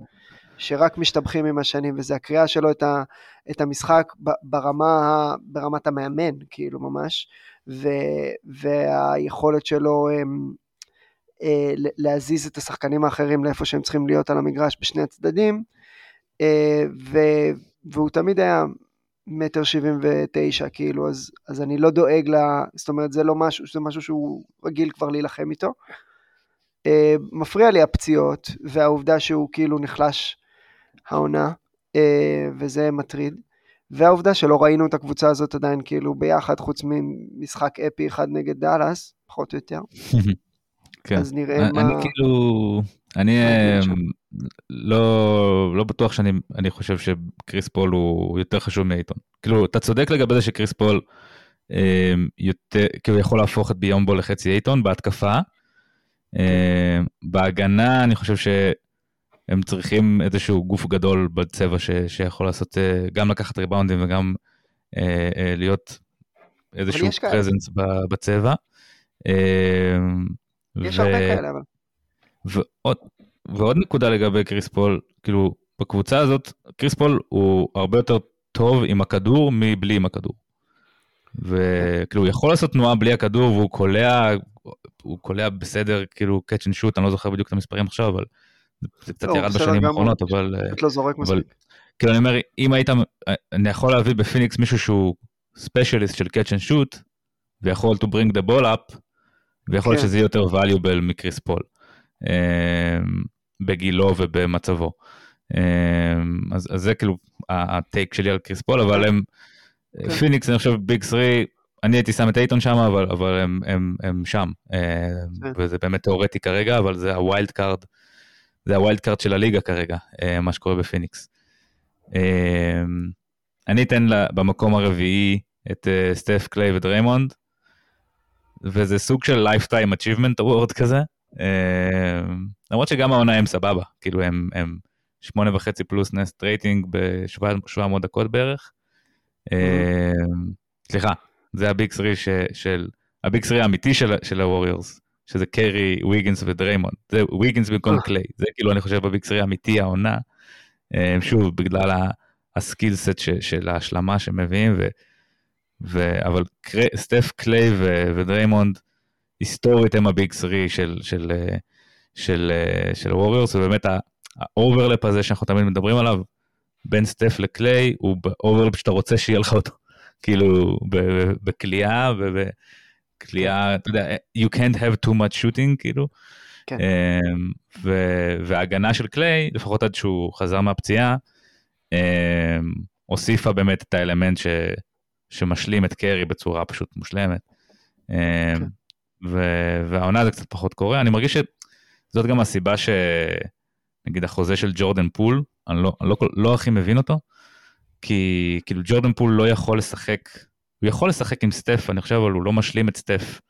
שרק משתבחים עם השנים, וזה הקריאה שלו את, ה, את המשחק ברמה, ברמת המאמן, כאילו ממש, ו, והיכולת שלו אמ, אה, להזיז את השחקנים האחרים לאיפה שהם צריכים להיות על המגרש בשני הצדדים, אה, ו, והוא תמיד היה מטר שבעים ותשע, כאילו, אז, אז אני לא דואג ל... זאת אומרת, זה לא משהו, זה משהו שהוא רגיל כבר להילחם איתו. אה, מפריע לי הפציעות, והעובדה שהוא כאילו נחלש העונה, וזה מטריד. והעובדה שלא ראינו את הקבוצה הזאת עדיין כאילו ביחד, חוץ ממשחק אפי אחד נגד דאלאס, פחות או יותר. כן. אז נראה אני, מה... אני כאילו, אני אמ, לא, לא בטוח שאני אני חושב שקריס פול הוא יותר חשוב מאייטון. כאילו, אתה צודק לגבי זה שקריס פול אמ, יותר, כאילו יכול להפוך את ביומבו לחצי אייטון בהתקפה. אמ, בהגנה אני חושב שהם צריכים איזשהו גוף גדול בצבע ש, שיכול לעשות, אה, גם לקחת ריבאונדים וגם אה, אה, להיות איזשהו presence בצבע. יש ו... הרבה כאלה אבל. ועוד, ועוד נקודה לגבי קריס פול, כאילו בקבוצה הזאת, קריס פול הוא הרבה יותר טוב עם הכדור מבלי עם הכדור. וכאילו הוא יכול לעשות תנועה בלי הכדור והוא קולע, הוא קולע בסדר, כאילו catch and shoot, אני לא זוכר בדיוק את המספרים עכשיו, אבל זה קצת לא, ירד בשנים האחרונות, אבל... לא זורק מספיק. כאילו אני אומר, אם היית, אני יכול להביא בפיניקס מישהו שהוא specialist של catch and shoot, ויכול to bring the ball up, ויכול להיות כן. שזה יהיה יותר valuable מקריס פול, אה, בגילו ובמצבו. אה, אז, אז זה כאילו ה take שלי על קריס פול, אבל הם, כן. פיניקס, אני חושב big 3, אני הייתי שם את אייטון שם, אבל, אבל הם, הם, הם שם, אה. וזה באמת תיאורטי כרגע, אבל זה ה wild card, זה ה wild card של הליגה כרגע, אה, מה שקורה בפיניקס. אה, אני אתן לה, במקום הרביעי את סטף קליי ודריימונד, וזה סוג של lifetime achievement award כזה, למרות שגם העונה הם סבבה, כאילו הם, הם שמונה וחצי פלוס net rating ב-700 דקות בערך. סליחה, זה ה big 3 של, ה big 3 האמיתי של, של הווריורס, שזה קרי, ויגינס ודריימונד. זה ויגינס במקום אה. קליי, זה כאילו אני חושב ב big 3 האמיתי העונה. אה, שוב, בגלל ה- ה skill set ש- של ההשלמה שמביאים, ו, ו, אבל קרי, סטף קליי ו, ודריימונד, היסטורית הם ה big 3 של, של, אה, של, של ווריורס, ובאמת ה overlap הזה שאנחנו תמיד מדברים עליו, בין סטף לקליי, הוא ה overlap שאתה רוצה שיהיה לך אותו. כאילו בקליעה ובקליעה, אתה יודע, you can't have too much shooting, כאילו. כן. אמ, ו- וההגנה של קליי, לפחות עד שהוא חזר מהפציעה, אמ, הוסיפה באמת את האלמנט ש- שמשלים את קרי בצורה פשוט מושלמת. אמ, ו- והעונה זה קצת פחות קורה, אני מרגיש שזאת גם הסיבה שנגיד החוזה של ג'ורדן פול, אני לא, לא, לא הכי מבין אותו, כי כאילו ג'ורדן פול לא יכול לשחק, הוא יכול לשחק עם סטף, אני חושב, אבל הוא לא משלים את סטף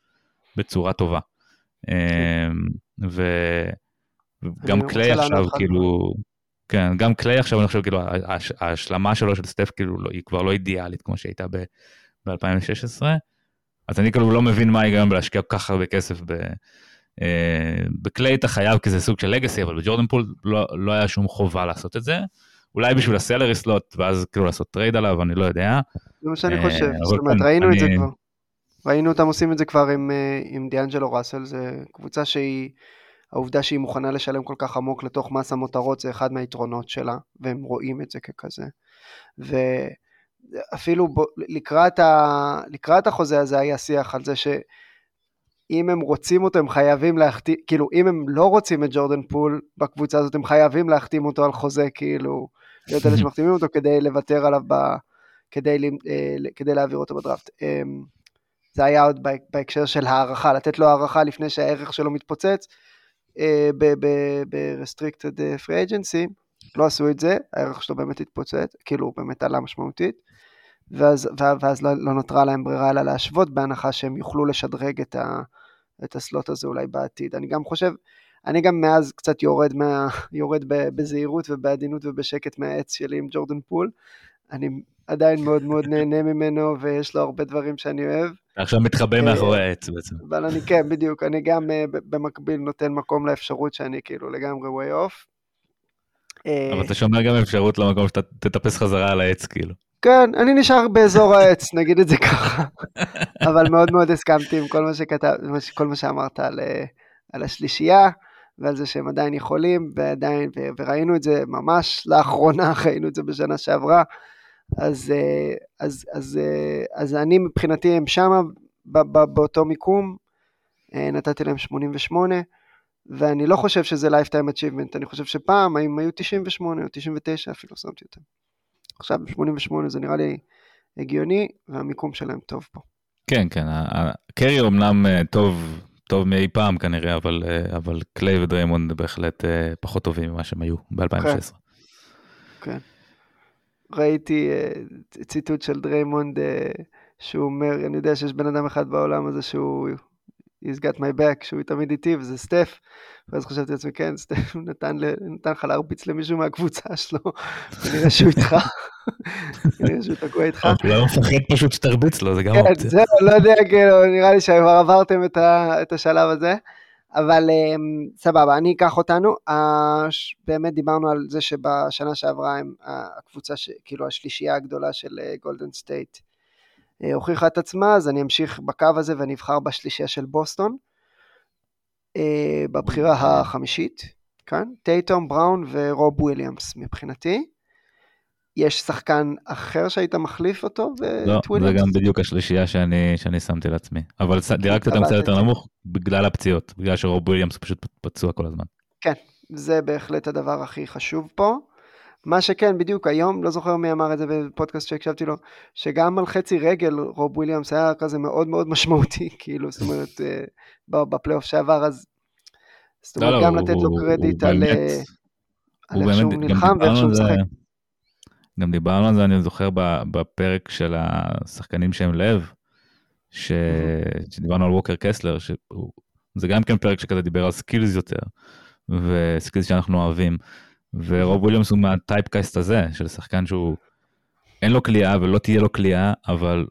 בצורה טובה. אמ, וגם קליי עכשיו. כאילו, כן, גם קליי עכשיו, אני חושב, כאילו, ההש- ההשלמה שלו של סטף, כאילו, לא- היא כבר לא אידיאלית כמו שהייתה ב-2016, אז אני כאילו לא מבין מה ההיגיון בלהשקיע כל כך הרבה כסף ב... אה, בקליי אתה חייב כי זה סוג של legacy, אבל בג'ורדן פול לא, לא היה שום חובה לעשות את זה. אולי בשביל ה salary slot, ואז כאילו לעשות trade עליו, אני לא יודע. זה מה שאני אה, חושב, זאת אומרת כן, ראינו את זה כבר. ראינו אותם עושים את זה כבר עם, אה, עם דיאנג'לו ראסל, זה קבוצה שהיא, העובדה שהיא מוכנה לשלם כל כך עמוק לתוך מס המותרות זה אחד מהיתרונות שלה, והם רואים את זה ככזה. ואפילו לקראת, ה, לקראת החוזה הזה היה שיח על זה שאם הם רוצים אותו הם חייבים להחתים, כאילו אם הם לא רוצים את ג'ורדן פול בקבוצה הזאת הם חייבים להחתים אותו על חוזה כאילו, להיות אלה שמחתימים אותו כדי לוותר עליו ב... כדי, אה, כדי להעביר אותו בדראפט. אמ, זה היה עוד בהק- בהקשר של הערכה, לתת לו הערכה לפני שהערך שלו מתפוצץ אה, ב-restricted אה, free agency, לא עשו את זה, הערך שלו באמת התפוצץ, כאילו הוא באמת עלה משמעותית, ואז, ואז לא, לא נותרה להם ברירה אלא להשוות בהנחה שהם יוכלו לשדרג את, ה, את הסלוט הזה אולי בעתיד. אני גם חושב, אני גם מאז קצת יורד, מה, יורד בזהירות ובעדינות ובשקט מהעץ שלי עם ג'ורדן פול. אני עדיין מאוד מאוד נהנה ממנו ויש לו הרבה דברים שאני אוהב, עכשיו מתחבא אה, מאחורי העץ בעצם. אבל אני כן, בדיוק, אני גם אה, במקביל נותן מקום לאפשרות שאני כאילו לגמרי way off. אה, אבל אתה שומר גם אפשרות למקום שאתה תטפס חזרה על העץ, כאילו. כן, אני נשאר באזור העץ, נגיד את זה ככה. אבל מאוד מאוד הסכמתי עם כל מה שכתב, כל מה שאמרת על, על השלישייה, ועל זה שהם עדיין יכולים, ועדיין, ו- וראינו את זה ממש לאחרונה, ראינו את זה בשנה שעברה. אז, אה, אז, אז, אה, אז אני מבחינתי הם שמה ב- ב- באותו מיקום, אה, נתתי להם 88, ואני לא חושב שזה lifetime achievement, אני חושב שפעם הם היו 98 או 99 אפילו שמתי אותם. עכשיו 88 זה נראה לי הגיוני, והמיקום שלהם טוב פה. כן, כן, ה- ה- קרי אומנם טוב, טוב מאי פעם כנראה, אבל, אה, אבל קליי ודריימונד בהחלט אה, פחות טובים ממה שהם היו ב-2016. כן. ראיתי אה, ציטוט של דריימונד שהוא אומר, אני יודע שיש בן אדם אחד בעולם הזה שהוא, he's got my back, שהוא תמיד איתי, וזה סטף. ואז חשבתי לעצמי, כן, סטף נתן, ל- נתן לך להרביץ למישהו מהקבוצה שלו, ונראה שהוא איתך, נראה שהוא תקוע איתך. הוא מפחד פשוט שתרביץ לו, זה גם כן, אופציה. זהו, לא יודע, כאילו, נראה לי שכבר עברתם את, ה, את השלב הזה, אבל um, סבבה, אני אקח אותנו. ש- באמת דיברנו על זה שבשנה שעברה הם, הקבוצה, כאילו השלישייה הגדולה של גולדן סטייט הוכיחה את עצמה, אז אני אמשיך בקו הזה ואני אבחר בשלישייה של בוסטון, uh, בבחירה החמישית, כאן, טייטום, בראון ורוב וויליאמס מבחינתי. יש שחקן אחר שהיית מחליף אותו? לא, זה גם בדיוק השלישייה שאני, שאני שמתי לעצמי. אבל דירגת אותם קצת יותר נמוך בגלל הפציעות, בגלל שרוב וויליאמס פשוט פצוע כל הזמן. כן, זה בהחלט הדבר הכי חשוב פה. מה שכן, בדיוק היום, לא זוכר מי אמר את זה בפודקאסט שהקשבתי לו, שגם על חצי רגל רוב וויליאמס היה כזה מאוד מאוד משמעותי, כאילו, זאת אומרת, אה, בפלייאוף שעבר, אז זאת אומרת, לא, לא, גם לתת לו קרדיט על איך שהוא נלחם ואיך שהוא משחק. גם דיברנו על זה, אני זוכר בפרק של השחקנים שהם לב, ש... שדיברנו על ווקר קסלר, שזה גם כן פרק שכזה דיבר על skills יותר, ו skills שאנחנו אוהבים. ורוב וויליאמס הוא מה typecast הזה, של שחקן שהוא, אין לו קליעה ולא תהיה לו קליעה, אבל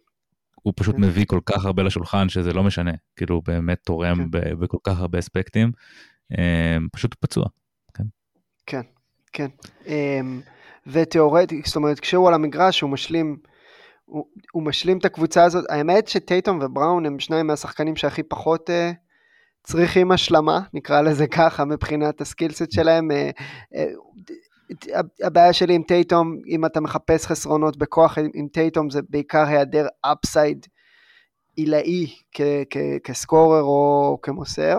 הוא פשוט כן. מביא כל כך הרבה לשולחן שזה לא משנה, כאילו הוא באמת תורם כן. בכל כך הרבה אספקטים, אמ, פשוט פצוע. כן, כן. כן. אמ, ותיאורטית, זאת אומרת, כשהוא על המגרש הוא משלים, הוא, הוא משלים את הקבוצה הזאת, האמת שטייטום ובראון הם שניים מהשחקנים שהכי פחות... Uh, צריכים השלמה, נקרא לזה ככה, מבחינת הסקילסט שלהם. אה, אה, הבעיה שלי עם טייטום, אם אתה מחפש חסרונות בכוח עם טייטום, זה בעיקר היעדר אפסייד עילאי כ scorer או כמוסר,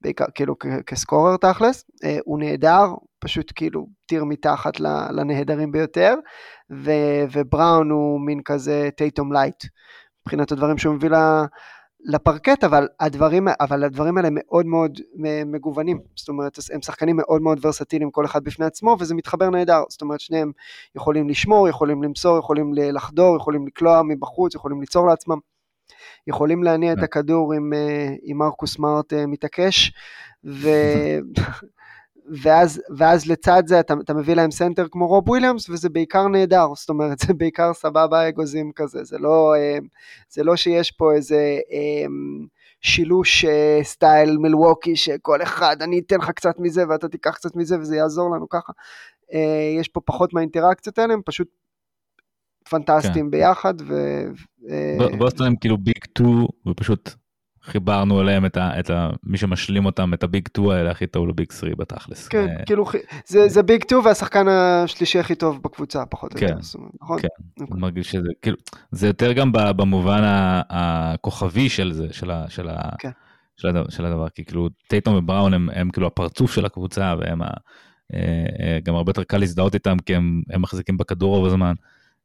בעיקר כאילו כ scorer תכלס, אה, הוא נהדר, פשוט כאילו tier מתחת לנהדרים ביותר, ובראון הוא מין כזה טייטום light, מבחינת הדברים שהוא מביא לפרקט, אבל הדברים, אבל הדברים האלה מאוד מאוד מגוונים, זאת אומרת, הם שחקנים מאוד מאוד ורסטיליים כל אחד בפני עצמו, וזה מתחבר נהדר, זאת אומרת, שניהם יכולים לשמור, יכולים למסור, יכולים לחדור, יכולים לקלוע מבחוץ, יכולים ליצור לעצמם, יכולים להניע את כן. הכדור עם, אה, עם מרקוס סמארט אה, מתעקש, ו... ואז, ואז לצד זה אתה, אתה מביא להם סנטר כמו רוב וויליאמס וזה בעיקר נהדר, זאת אומרת זה בעיקר סבבה אגוזים כזה, זה לא, אה, זה לא שיש פה איזה אה, שילוש אה, style מילווקי שכל אחד אני אתן לך קצת מזה ואתה תיקח קצת מזה וזה יעזור לנו ככה, יש פה פחות מהאינטראקציות האלה, הם פשוט פנטסטיים כן. ביחד. ו, בוסטון הם כאילו big two ופשוט חיברנו אליהם את, ה, את ה, מי שמשלים אותם, את ה big 2 האלה הכי טוב ל big 3 בתכלס. כן, uh, כאילו, זה, זה big 2 והשחקן השלישי הכי טוב בקבוצה, פחות או כן, יותר, נכון? כן, okay. אוקיי. מרגיש שזה, כאילו, זה יותר גם במובן הכוכבי של זה, של, ה, של, ה, כן. של, הדבר, של הדבר, כי כאילו טייטום ובראון הם, הם כאילו הפרצוף של הקבוצה, והם ה, אה, אה, גם הרבה יותר קל להזדהות איתם, כי הם, הם מחזיקים בכדור רוב הזמן.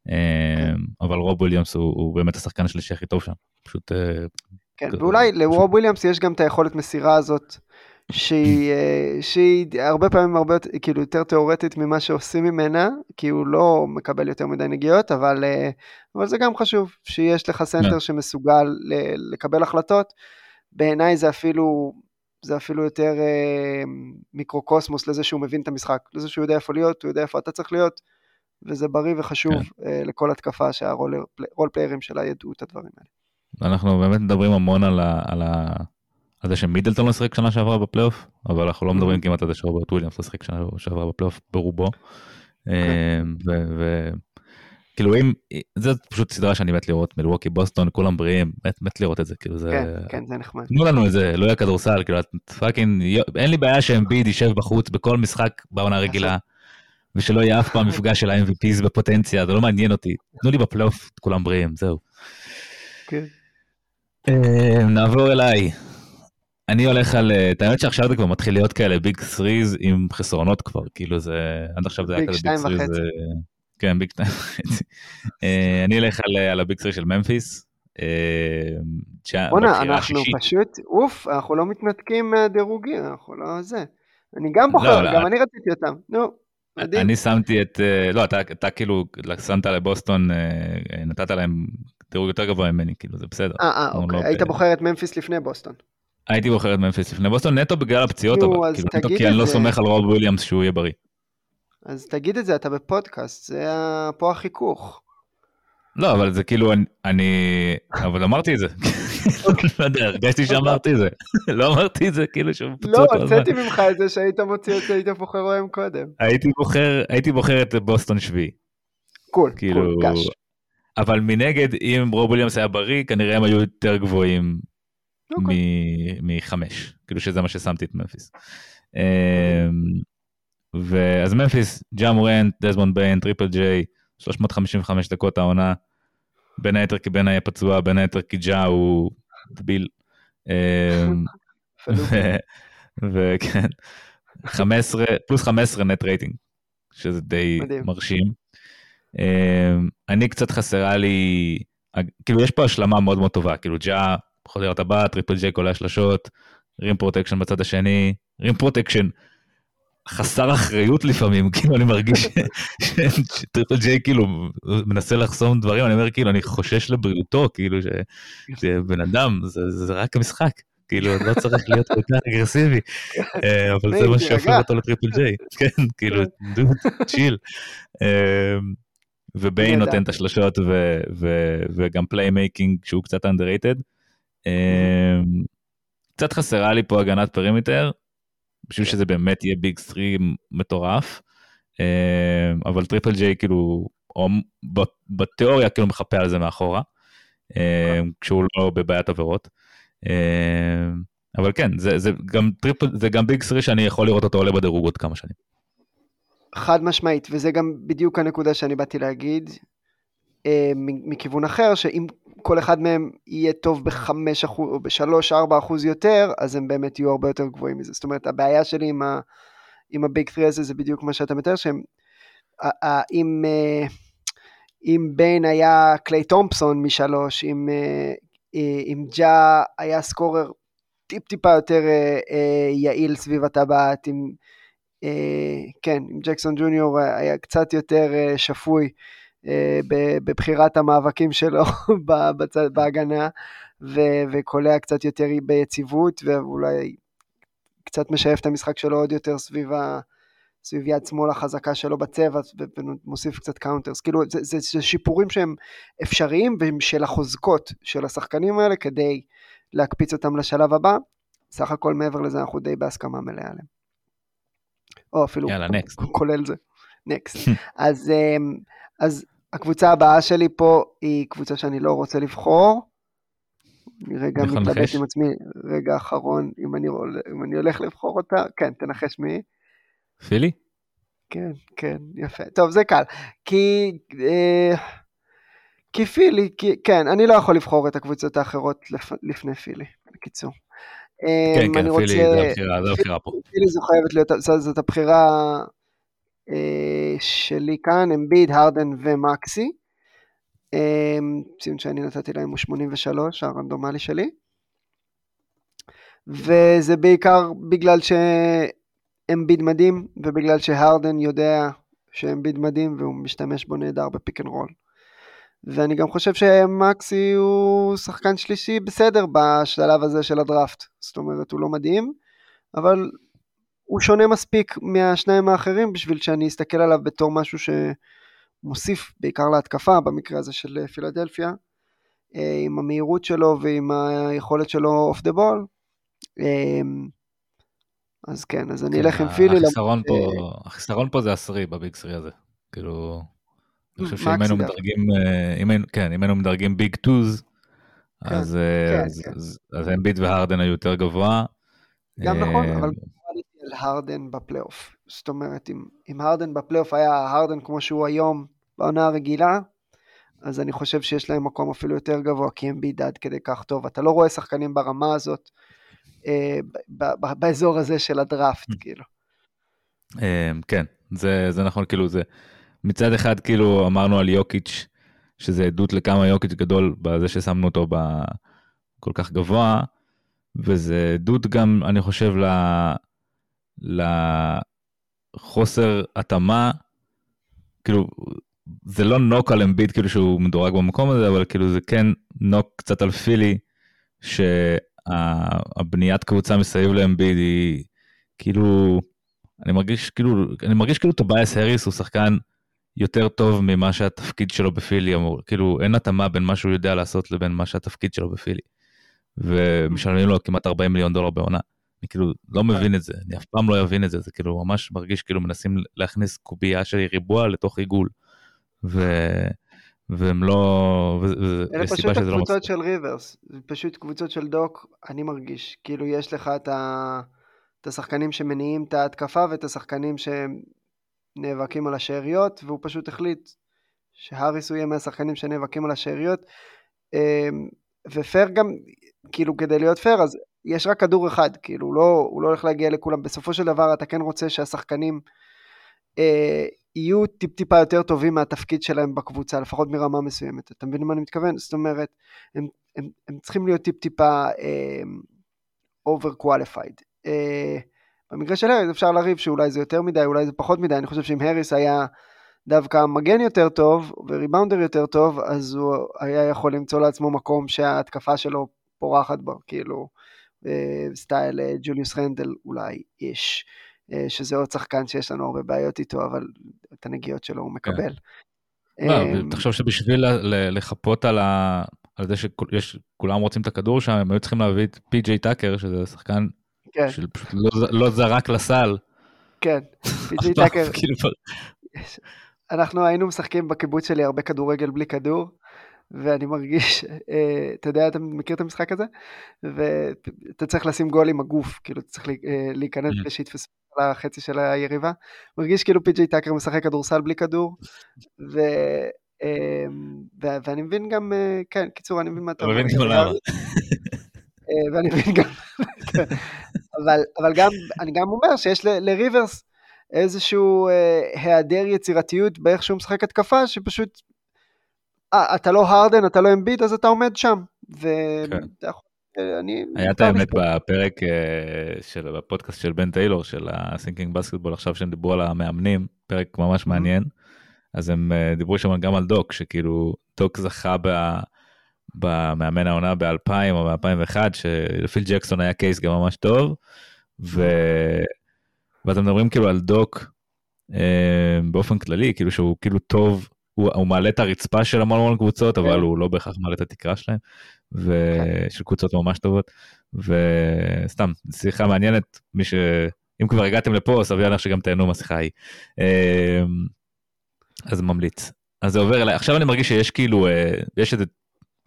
כן. אבל רוב וויליאמס הוא, הוא באמת השחקן השלישי הכי טוב שם, פשוט כן, ואולי לרוב וויליאמס יש גם את היכולת מסירה הזאת, שהיא, אה, שהיא הרבה פעמים הרבה כאילו יותר תיאורטית ממה שעושים ממנה, כי הוא לא מקבל יותר מדי נגיעות, אבל, אה, אבל זה גם חשוב, שיש לך סנטר כן. שמסוגל לקבל החלטות. בעיניי זה אפילו, זה אפילו יותר אה, מיקרוקוסמוס לזה שהוא מבין את המשחק, לזה שהוא יודע איפה להיות, הוא יודע איפה אתה צריך להיות, וזה בריא וחשוב כן. לכל התקפה שה role player ים שלה ידעו את הדברים האלה. אנחנו באמת מדברים המון על, ה, על, ה, על זה שמידלטון לא שיחק שנה שעברה בפלייאוף, אבל אנחנו לא מדברים כמעט על זה שרוברט וויליאמס לא שיחק שנה שעברה בפלייאוף ברובו. אוקיי. אמ, וכאילו אם זה פשוט סדרה שאני מת לראות מילווקי בוסטון כולם בריאים מת, מת לראות את זה כאילו זה כן כן זה נחמד תנו לנו את זה לא יהיה כדורסל כאילו fucking אין לי בעיה שאמביד יישב בחוץ בכל משחק בעונה רגילה ושלא יהיה אף פעם מפגש של ה-MVPs בפוטנציה זה לא מעניין אותי תנו לי בפלייאוף כולם בריאים זהו. כן. אה, נעבור אליי. אני הולך על, אה, את האמת שעכשיו זה כבר מתחיל להיות כאלה big threes עם חסרונות כבר, כאילו זה, עד עכשיו זה היה כזה big threes. כן, big שתיים וחצי. אה, אני אלך על ה big threes של ממפיס. בואנה, אנחנו פשוט, אוף, אנחנו לא מתנתקים מהדירוגים, אנחנו לא זה. אני גם בוחר, לא, לא, גם אני רציתי אותם, נו. אני שמתי את, לא, אתה כאילו שמת לבוסטון, נתת להם דירוג יותר גבוה ממני, כאילו זה בסדר. אה, אה אוקיי, לא היית ב... בוחר את ממפיס לפני בוסטון. הייתי בוחר את ממפיס לפני בוסטון, נטו בגלל הפציעות, אבל כאילו נטו כי אני לא סומך על רוב וויליאמס שהוא יהיה בריא. אז תגיד את זה, אתה בפודקאסט, זה פה החיכוך. לא, אבל זה כאילו, אני, אני אבל אמרתי את זה. לא יודע, הרגשתי שאמרתי את זה. לא אמרתי את זה, כאילו שהוא פצוע לא, הוצאתי ממך את זה שהיית מוציא את זה, היית בוחר בהם קודם. הייתי בוחר את בוסטון שביעי. cool, cool, קש. אבל מנגד, אם רוב וויליאמס היה בריא, כנראה הם היו יותר גבוהים okay. אוקיי. מחמש, כאילו שזה מה ששמתי את ממפיס. אמ, ואז ממפיס, ג'ה מורנט, דזמונד ביין, טריפל ג'יי, 355 דקות העונה, בין היתר כי בן היה פצוע, בין היתר כי ג'ה הוא דביל. אמ, וכן, 15, פלוס 15 net rating, שזה די. מרשים. אמ, אני קצת חסרה לי, כאילו יש פה השלמה מאוד מאוד טובה, כאילו ג'ה את הבא, טריפל ג'יי קולע שלשות, rim protection בצד השני, rim protection חסר אחריות לפעמים, כאילו אני מרגיש שטריפל ג'יי כאילו מנסה לחסום דברים, אני אומר כאילו אני חושש לבריאותו, כאילו שבן אדם, זה, זה רק משחק, כאילו לא צריך להיות כל כך אגרסיבי, אה, אבל זה מה שהופך אותו לטריפל ג'יי, כן, כאילו dude, chill. וביין נותן את השלשות וגם playmaking שהוא קצת underrated. אה, קצת חסרה לי פה הגנת perimeter, בשביל שזה באמת יהיה big three מטורף, אה, אבל טריפל ג'יי כאילו, או בתיאוריה כאילו מחפה על זה מאחורה, אה, כשהוא לא בבעיית עבירות. אבל כן, זה, זה גם טריפל, זה גם big three שאני יכול לראות אותו עולה בדירוג עוד כמה שנים. חד משמעית, וזה גם בדיוק הנקודה שאני באתי להגיד, מכיוון אחר, שאם כל אחד מהם יהיה טוב ב-5% או ב-3-4% יותר, אז הם באמת יהיו הרבה יותר גבוהים מזה. זאת אומרת, הבעיה שלי עם, ה, עם הביג 3 הזה זה בדיוק מה שאתה מתאר, שהם, אם, אה, אם ביין היה קליי תומפסון משלוש, אם, אה, אה, אם ג'ה היה סקורר טיפ טיפה יותר יעיל סביב הטבעת, אם, כן, אם ג'קסון ג'וניור היה קצת יותר שפוי, אה, בבחירת המאבקים שלו בצד, בהגנה, וקולע קצת יותר ביציבות, ואולי קצת משייף את המשחק שלו עוד יותר סביב, ה, סביב יד שמאל החזקה שלו בצבע, ומוסיף קצת counters. כאילו, זה, זה, זה שיפורים שהם אפשריים, והם של החוזקות של השחקנים האלה, כדי להקפיץ אותם לשלב הבא. סך הכל מעבר לזה אנחנו די בהסכמה מלאה עליהם. או אפילו יאללה, כולל זה. נקסט. אז, אה, אז הקבוצה הבאה שלי פה היא קבוצה שאני לא רוצה לבחור. אני רגע מתלבט עם עצמי, רגע אחרון, אם אני, אם אני הולך לבחור אותה, כן, תנחש מי. פילי? כן, כן, יפה. טוב, זה קל. כי... אה, כי פילי, כי, כן, אני לא יכול לבחור את הקבוצות האחרות לפ, לפני פילי, בקיצור. כן, כן, פילי זה הבחירה, זה הבחירה פה. פילי זו חייבת להיות, זאת, הבחירה אה, שלי כאן, אמביד, הרדן ומקסי. אה, ציון שאני נתתי להם הוא 83, הרנדומלי שלי. וזה בעיקר בגלל שאמביד מדהים, ובגלל שהרדן יודע שאמביד מדהים, והוא משתמש בו נהדר ב pick and roll. ואני גם חושב שמקסי הוא שחקן שלישי בסדר בשלב הזה של הדראפט. זאת אומרת, הוא לא מדהים, אבל הוא שונה מספיק מהשניים האחרים בשביל שאני אסתכל עליו בתור משהו שמוסיף בעיקר להתקפה, במקרה הזה של פילדלפיה, אה, עם המהירות שלו ועם היכולת שלו off the ball. אז כן, אז אני כן, אלך עם פילי. החיסרון פה, החיסרון פה זה ה three ב big three הזה. כאילו, אני חושב שאם היינו מדרגים, אה, כן, אם היינו מדרגים big twos, כן, אז אמביט כן, והרדן היו יותר גבוה. גם נכון, אבל על הרדן בפלייאוף. זאת אומרת, אם, אם הרדן בפלייאוף היה הרדן כמו שהוא היום בעונה הרגילה, אז אני חושב שיש להם מקום אפילו יותר גבוה, כי הם ביד עד כדי כך טוב. אתה לא רואה שחקנים ברמה הזאת, אה, ב- ב- באזור הזה של הדראפט, mm. כאילו. אה, כן, זה, זה נכון, כאילו זה, מצד אחד כאילו אמרנו על יוקיץ', שזה עדות לכמה יוקיץ' גדול בזה ששמנו אותו כל כך גבוה, וזה עדות גם, אני חושב, ל... לחוסר התאמה, כאילו, זה לא נוק על אמביט כאילו שהוא מדורג במקום הזה, אבל כאילו זה כן נוק קצת על פילי, שהבניית קבוצה מסביב לאמביט היא כאילו, אני מרגיש כאילו, אני מרגיש כאילו טובייס הריס הוא שחקן יותר טוב ממה שהתפקיד שלו בפילי אמור, כאילו אין התאמה בין מה שהוא יודע לעשות לבין מה שהתפקיד שלו בפילי. ומשלמים לו כמעט 40 מיליון דולר בעונה. אני כאילו לא כן. מבין את זה, אני אף פעם לא אבין את זה, זה כאילו ממש מרגיש כאילו מנסים להכניס קובייה של ריבוע לתוך עיגול. ו... והם לא... אלה פשוט הקבוצות לא. של ריברס, פשוט קבוצות של דוק, אני מרגיש, כאילו יש לך את, ה... את השחקנים שמניעים את ההתקפה ואת השחקנים שנאבקים על השאריות, והוא פשוט החליט שהאריס הוא יהיה מהשחקנים שנאבקים על השאריות. אמ, ופייר גם, כאילו כדי להיות פייר, אז יש רק כדור אחד, כאילו הוא לא, הוא לא הולך להגיע לכולם. בסופו של דבר אתה כן רוצה שהשחקנים אה, יהיו טיפ-טיפה יותר טובים מהתפקיד שלהם בקבוצה, לפחות מרמה מסוימת. אתה מבין למה אני מתכוון? זאת אומרת, הם, הם, הם צריכים להיות טיפ-טיפה אה, over qualified. אה, במקרה של האריס אפשר לריב שאולי זה יותר מדי, אולי זה פחות מדי, אני חושב שאם האריס היה דווקא מגן יותר טוב וריבאונדר יותר טוב, אז הוא היה יכול למצוא לעצמו מקום שההתקפה שלו פורחת בו, כאילו אה, סטייל אה, ג'וליוס רנדל אולי איש, אה, שזה עוד שחקן שיש לנו הרבה בעיות איתו, אבל את הנגיעות שלו הוא כן. מקבל. תחשוב שבשביל לחפות. על זה שכולם רוצים את הכדור שם, הם היו צריכים להביא את פי.ג'יי טאקר, שזה שחקן כן. לא, לא זרק לסל. כן, פי.ג'יי טאקר. כאילו, אנחנו היינו משחקים בקיבוץ שלי הרבה כדורגל בלי כדור, ואני מרגיש, אה, אתה יודע, אתה מכיר את המשחק הזה? ואתה צריך לשים גול עם הגוף, כאילו אתה צריך אה, להיכנס כדי שיתפסו על החצי של היריבה. מרגיש כאילו פי.ג'יי טאקר משחק כדורסל בלי כדור, ו... אמ, ואני מבין גם, אה, כן, קיצור, אני מבין מה אתה אומר. מבין גם למה. ואני מבין גם, כן. אבל גם, אני גם אומר שיש לריברס, איזשהו אה, היעדר יצירתיות באיך שהוא משחק התקפה, שפשוט, אה, אתה לא הרדן, אתה לא אמביט, אז אתה עומד שם. ואתה כן. יכול... אה, אני... היה את האמת בפרק אה, של הפודקאסט של בן טיילור, של ה-Thinking Basketball, עכשיו שהם דיברו על המאמנים, פרק ממש מעניין, אז הם אה, דיברו שם גם על דוק, שכאילו דוק זכה ב... במאמן העונה ב-2000 או ב-2001, שפיל ג'קסון היה קייס גם ממש טוב, ו... ואתם מדברים כאילו על דוק אה, באופן כללי, כאילו שהוא כאילו טוב, הוא, הוא מעלה את הרצפה של המון המון קבוצות, אבל כן. הוא לא בהכרח מעלה את התקרה שלהם, ושל כן. קבוצות ממש טובות, וסתם, שיחה מעניינת, מי ש... אם כבר הגעתם לפה, סביר לך שגם תהנו מהשיחה ההיא. אה, אז ממליץ. אז זה עובר אליי, עכשיו אני מרגיש שיש כאילו, אה, יש איזה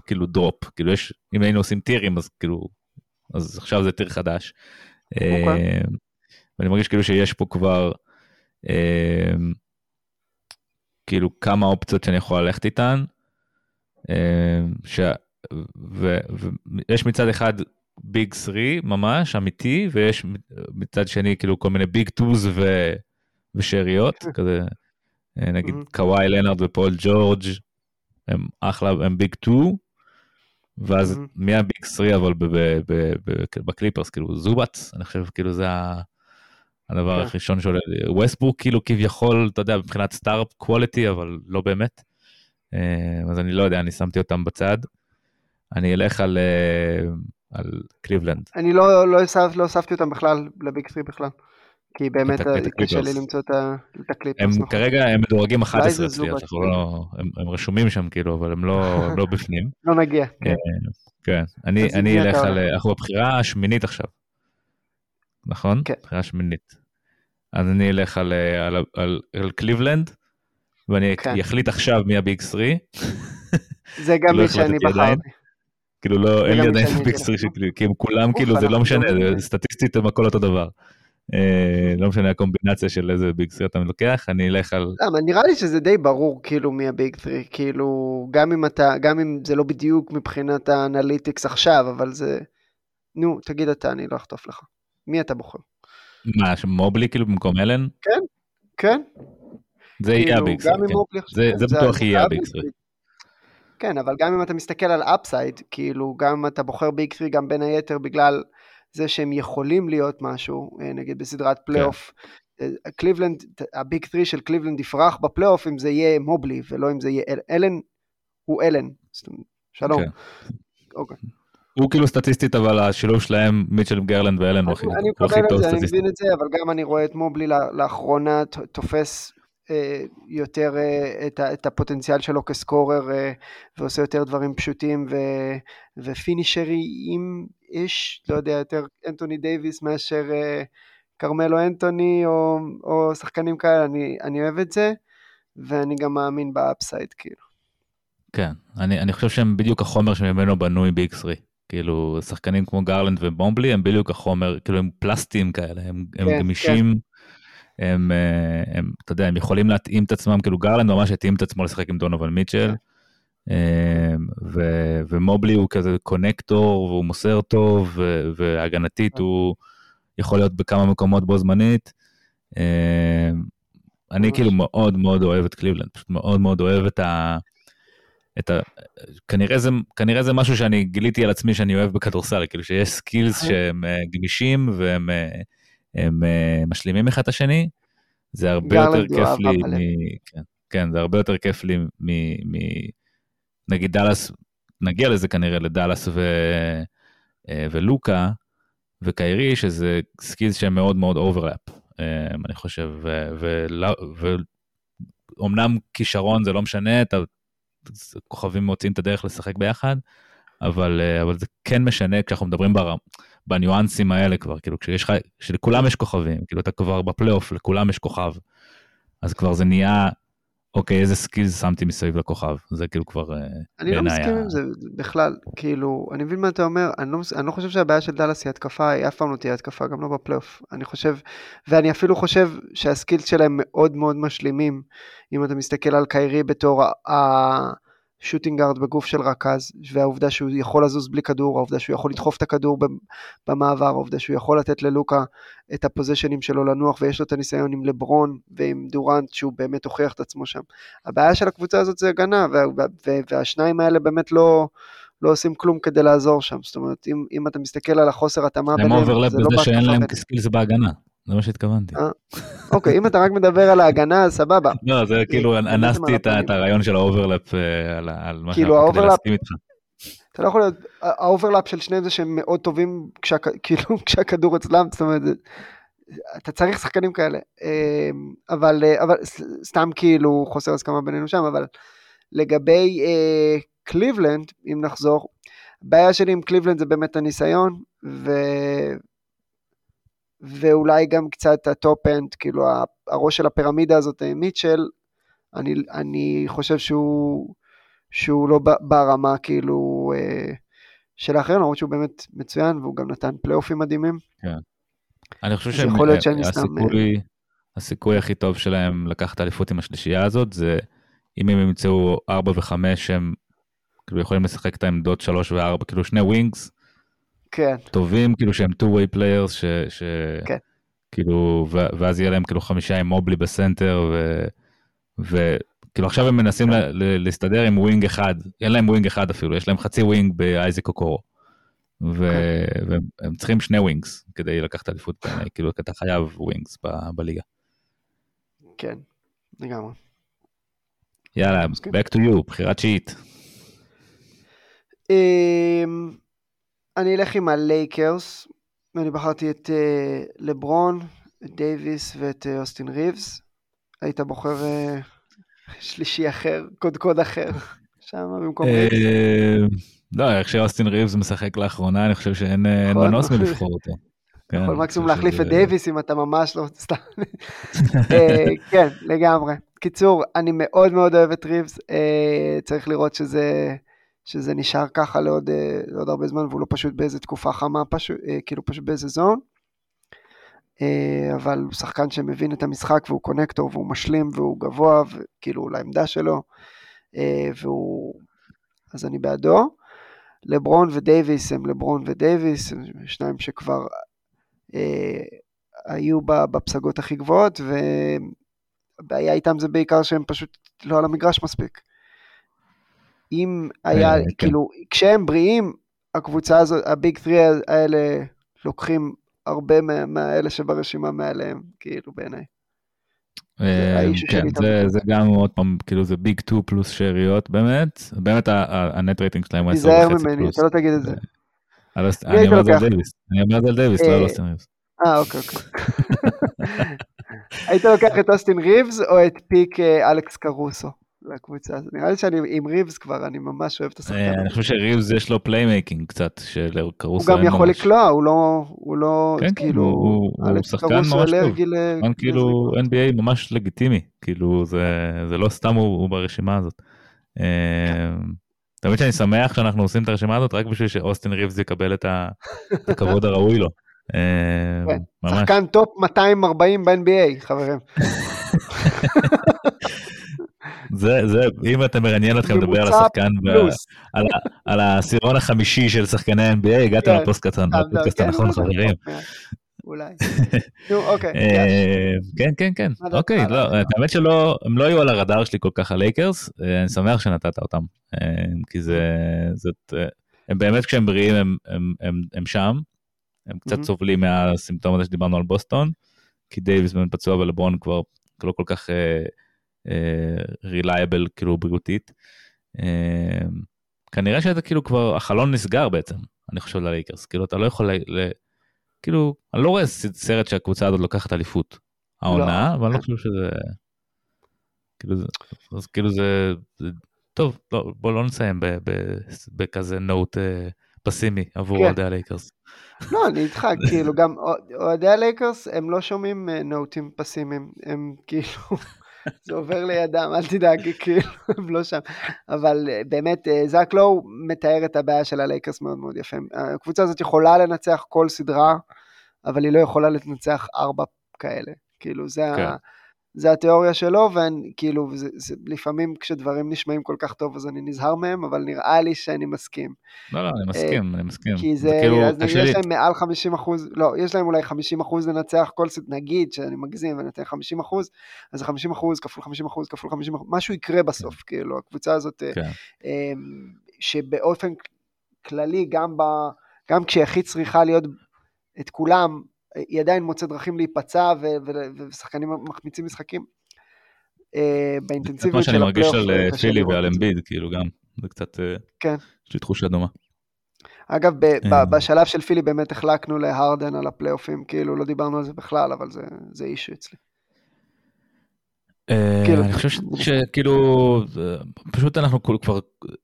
כאילו דרופ, כאילו יש, אם היינו עושים טירים אז כאילו, אז עכשיו זה טיר חדש. Okay. אוקיי. ואני מרגיש כאילו שיש פה כבר אה, כאילו כמה אופציות שאני יכול ללכת איתן. אה, ש... ויש מצד אחד ביג 3 ממש אמיתי ויש מצד שני כאילו כל מיני big 2 ו... ושאריות כזה אה, נגיד קוואי לנארד ופול ג'ורג' הם אחלה הם big 2 ואז מי ה big 3 אבל בקליפרס כאילו זובאץ אני חושב כאילו זה. הדבר כן. הראשון שעולה לי, ווסטבורק כאילו כביכול, אתה יודע, מבחינת star quality, אבל לא באמת. אה, אז אני לא יודע, אני שמתי אותם בצד. אני אלך על, אה, על קליבלנד. אני לא, לא, לא אספתי אותם בכלל ל big 3 בכלל. כי באמת קשה לי למצוא את הקליפרס. הם נכון. כרגע, הם מדורגים 11 אצלי, לא, הם, הם רשומים שם כאילו, אבל הם לא, לא בפנים. לא נגיע, כן. אה, כן, אני, אני אלך על, אנחנו בבחירה השמינית עכשיו. נכון? כן. בחירה שמינית. אז אני אלך על, על, על, על, על קליבלנד, ואני כן. אחליט עכשיו מי הביג 3. זה גם לא מי שאני בחרתי. כאילו לא, אין לי עדיין big 3 שלי, כי הם כולם כאילו, זה לא משנה, סטטיסטית הם הכל אותו דבר. אה, לא משנה הקומבינציה של איזה big 3 אתה לוקח, אני אלך על... למה, נראה לי שזה די ברור כאילו מי ה big 3, כאילו, גם אם אתה, גם אם זה לא בדיוק מבחינת ה analytics עכשיו, אבל זה... נו, תגיד אתה, אני לא אחטוף לך. מי אתה בוחר? מה, מובלי כאילו במקום אלן? כן, כן. זה יהיה כאילו, ה big 3, כן. זה בטוח יהיה ה big 3. כן, אבל גם אם אתה מסתכל על upside, כאילו, גם אם אתה בוחר big 3 גם בין היתר בגלל זה שהם יכולים להיות משהו, אה, נגיד בסדרת פלייאוף, כן. קליבלנד, ה big 3 של קליבלנד יפרח בפלייאוף אם זה יהיה מובלי ולא אם זה יהיה אלן. אלן הוא אלן, שלום. כן. אוקיי. הוא כאילו סטטיסטית, אבל השילוב שלהם, מיטשל גרלנד ואלן הוא הכי טוב סטטיסטית. אני מקבל את זה, אני מבין את זה, אבל גם אני רואה את מובלי לאחרונה תופס יותר אה, את, את הפוטנציאל שלו כ scorer אה, ועושה יותר דברים פשוטים ו, ו finisher-ish, לא יודע, יותר אנטוני דייוויס מאשר כרמלו אנטוני או, או שחקנים כאלה, אני, אני אוהב את זה, ואני גם מאמין ב upside כאילו. כן, אני, אני חושב שהם בדיוק החומר שממנו בנוי ב-X3. כאילו שחקנים כמו גרלנד ובומבלי הם בדיוק החומר כאילו הם פלסטיים כאלה הם, כן, הם גמישים הם, הם, אתה יודע, הם יכולים להתאים את עצמם, כאילו גרלנד ממש התאים את עצמו לשחק עם דונובל מיטשל. ו- ומובלי הוא כזה קונקטור והוא מוסר טוב ו- והגנתית הוא יכול להיות בכמה מקומות בו זמנית. אני כאילו מאוד מאוד אוהב את קליבלנד, פשוט מאוד מאוד אוהב את ה... את ה... כנראה זה, כנראה זה משהו שאני גיליתי על עצמי שאני אוהב בכדורסל, כאילו שיש skills אוקיי. שהם אה, גמישים והם הם, הם אה, משלימים אחד את השני, זה הרבה יותר כיף לי, מ... כן, כן, זה הרבה יותר כיף לי מ... מ... נגיד דאלאס, נגיע לזה כנראה לדאלאס ו... אה, ולוקה וקיירי, שזה skills שהם מאוד מאוד overlap. אמ, אני חושב, ואומנם כישרון זה לא משנה, אתה, כוכבים מוצאים את הדרך לשחק ביחד, אבל, אה, אבל זה כן משנה כשאנחנו מדברים בר, בניואנסים האלה כבר, כאילו כשיש לך, שלכולם יש כוכבים, כאילו אתה כבר בפלייאוף, לכולם יש כוכב, אז כבר זה נהיה אוקיי, איזה skills שמתי מסביב לכוכב, זה כאילו כבר בעיניי... אני לא מסכים עם זה בכלל, כאילו, אני מבין מה אתה אומר, אני לא, אני לא חושב שהבעיה של דאלאס היא התקפה, היא אף פעם לא תהיה התקפה, גם לא בפלייאוף. אני חושב, ואני אפילו חושב שה skills שלהם מאוד מאוד משלימים, אם אתה מסתכל על קיירי בתור ה... shooting guard בגוף של רכז, והעובדה שהוא יכול לזוז בלי כדור, העובדה שהוא יכול לדחוף את הכדור במעבר, העובדה שהוא יכול לתת ללוקה את הפוזישנים שלו לנוח, ויש לו את הניסיון עם לברון ועם דורנט, שהוא באמת הוכיח את עצמו שם. הבעיה של הקבוצה הזאת זה הגנה, והשניים האלה באמת לא, לא עושים כלום כדי לעזור שם. זאת אומרת, אם, אם אתה מסתכל על החוסר התאמה ביניהם, זה לא. הם בזה שאין להם skills בהגנה. זה מה שהתכוונתי. אה, אוקיי, אם אתה רק מדבר על ההגנה, אז סבבה. לא, זה כאילו, אנסתי את הרעיון של ה overlap אה, על מה שאנחנו כדי להסכים איתך. אתה לא יכול להיות, ה overlap של שניהם זה שהם מאוד טובים כאילו כשהכדור אצלם, זאת אומרת, אתה צריך שחקנים כאלה. אה, אבל, אבל סתם כאילו חוסר הסכמה בינינו שם, אבל לגבי קליבלנד, אם נחזור, הבעיה שלי עם קליבלנד זה באמת הניסיון, ו... ואולי גם קצת ה top-end, כאילו הראש של הפירמידה הזאת, אה, מיטשל, אני, אני חושב שהוא, שהוא לא ברמה כאילו אה, של האחרים, למרות שהוא באמת מצוין, והוא גם נתן פלייאופים מדהימים. כן. אני חושב שהסיכוי אה, הסיכוי הכי טוב שלהם לקחת אליפות עם השלישייה הזאת, זה אם הם ימצאו 4 ו-5 הם כאילו יכולים לשחק את העמדות 3 ו-4, כאילו שני wings, כן. טובים, כאילו שהם two-way players, ש... ש... כן. כאילו, ו... ואז יהיה להם כאילו חמישה עם מובלי בסנטר, ו... וכאילו עכשיו הם מנסים כן. ל... להסתדר עם wing אחד, אין להם wing אחד אפילו, יש להם חצי wing באייזק אוקורו. ו... כן. והם צריכים שני wings כדי לקחת אליפות, כאילו אתה חייב wings ב... בליגה. כן, לגמרי. יאללה, back to you, בחירת שביעית. אמ, אני אלך עם הלייקרס, ואני בחרתי את uh, לברון, את דייוויס ואת uh, אוסטין ריבס. היית בוחר uh, שלישי אחר, קודקוד אחר, שם במקום ריבס. לא, איך שאוסטין ריבס משחק לאחרונה, אני חושב שאין נכון. מנוס מלבחור אותו. כן, יכול מקסימום להחליף את דייוויס אם אתה ממש לא... סתם. כן, לגמרי. קיצור, אני מאוד מאוד אוהב את ריבס, צריך לראות שזה... שזה נשאר ככה לעוד, אה, לעוד הרבה זמן והוא לא פשוט באיזה תקופה חמה, פשוט, אה, כאילו פשוט באיזה זון. אה, אבל הוא שחקן שמבין את המשחק והוא קונקטור והוא משלים והוא גבוה וכאילו לעמדה שלו והוא אז אני בעדו. לברון ודייוויס הם לברון ודייוויס, שניים שכבר אה, היו בפסגות הכי גבוהות והבעיה איתם זה בעיקר שהם פשוט לא על המגרש מספיק. אם היה, אה, כן. כאילו, כשהם בריאים, הקבוצה הזאת, ה big three האלה לוקחים הרבה מהאלה שברשימה מעליהם, כאילו, בעיניי. אה, כן, זה גם עוד פעם, כאילו זה big 2 פלוס שאריות, באמת, באמת ה net rating שלהם הוא 10 וחצי פלוס. תיזהר ממני, אתה לא תגיד את זה. אני אומר את זה על דייוויס, אני אומר את זה על דייוויס, לא על אוסטין ריבס. אה, אוקיי, אוקיי. היית לוקח את אוסטין ריבס או את peak אה, אלכס קרוסו? לקבוצה הזאת. נראה לי שאני עם ריבס כבר, אני ממש אוהב את השחקן. אה, אני חושב שריבס יש לו playmaking קצת, שלקרוסו הוא גם יכול לקלוע, הוא לא, הוא לא, כן, כאילו, הוא שחקן ממש טוב. כאילו NBA ממש לגיטימי, כאילו זה לא סתם הוא ברשימה הזאת. אה, תמיד שאני שמח שאנחנו עושים את הרשימה הזאת רק בשביל שאוסטין ריבס יקבל את הכבוד הראוי לו. כן, שחקן top 240 ב-NBA, חברים. זה, זה, אם אתם מעניין אתכם לדבר על השחקן, על, העשירון החמישי של שחקני ה-NBA, הגעתם כן. לפודקאסט הנכון, חברים. אולי. נו, אוקיי. כן, כן, כן. אוקיי, לא, האמת שלא, הם לא היו על הרדאר שלי כל כך הלייקרס, אני שמח שנתת אותם, כי זה, זאת, הם באמת כשהם בריאים הם שם, הם קצת סובלים מהסימפטום הזה שדיברנו על בוסטון, כי דייוויס באמת פצוע ולברון כבר לא כל כך reliable uh, uh, כאילו בריאותית. Uh, כנראה שאתה כאילו כבר, החלון נסגר בעצם, אני חושב ללייקרס, כאילו אתה לא יכול, ל, כאילו, אני לא רואה סרט שהקבוצה הזאת לוקחת אליפות. העונה, לא. אבל אני לא חושב שזה... כאילו זה, אז כאילו זה, זה טוב, לא, בוא לא נסיים בכזה note פסימי עבור כן. אוהדי הלייקרס. לא, אני איתך, כאילו גם אוהדי הלייקרס הם לא שומעים נוטים פסימיים, הם כאילו, זה עובר לידם, אל תדאג, כאילו, לא שם. אבל באמת, זאק לואו מתאר את הבעיה של הלייקרס מאוד מאוד יפה. הקבוצה הזאת יכולה לנצח כל סדרה, אבל היא לא יכולה לנצח ארבע כאלה. כאילו, זה כן. ה... זה התיאוריה שלו, וכאילו, לפעמים כשדברים נשמעים כל כך טוב אז אני נזהר מהם, אבל נראה לי שאני מסכים. לא, לא, אני מסכים, אני מסכים. כי זה, זה כאילו, אז יש לי... להם מעל 50 אחוז, לא, יש להם אולי 50 אחוז לנצח כל סט, נגיד שאני מגזים ואני אתן 50 אחוז, אז זה 50 אחוז כפול 50 אחוז כפול 50 אחוז, משהו יקרה בסוף, כן. כאילו, הקבוצה הזאת, כן. אמ, שבאופן כללי, גם, ב, גם כשהיא הכי צריכה להיות את כולם, היא עדיין מוצאת דרכים להיפצע ושחקנים מחמיצים משחקים. אה, באינטנסיביות של הפלייאוף. מה שאני מרגיש על אה, פילי ועל אמביד, כאילו גם, זה קצת, אה, כן. יש לי תחושה דומה. אגב, בשלב של פילי באמת החלקנו להרדן על הפלייאופים, כאילו לא דיברנו על זה בכלל, אבל זה אישו אצלי. אה, כאילו, אני חושב שכאילו פשוט אנחנו כבר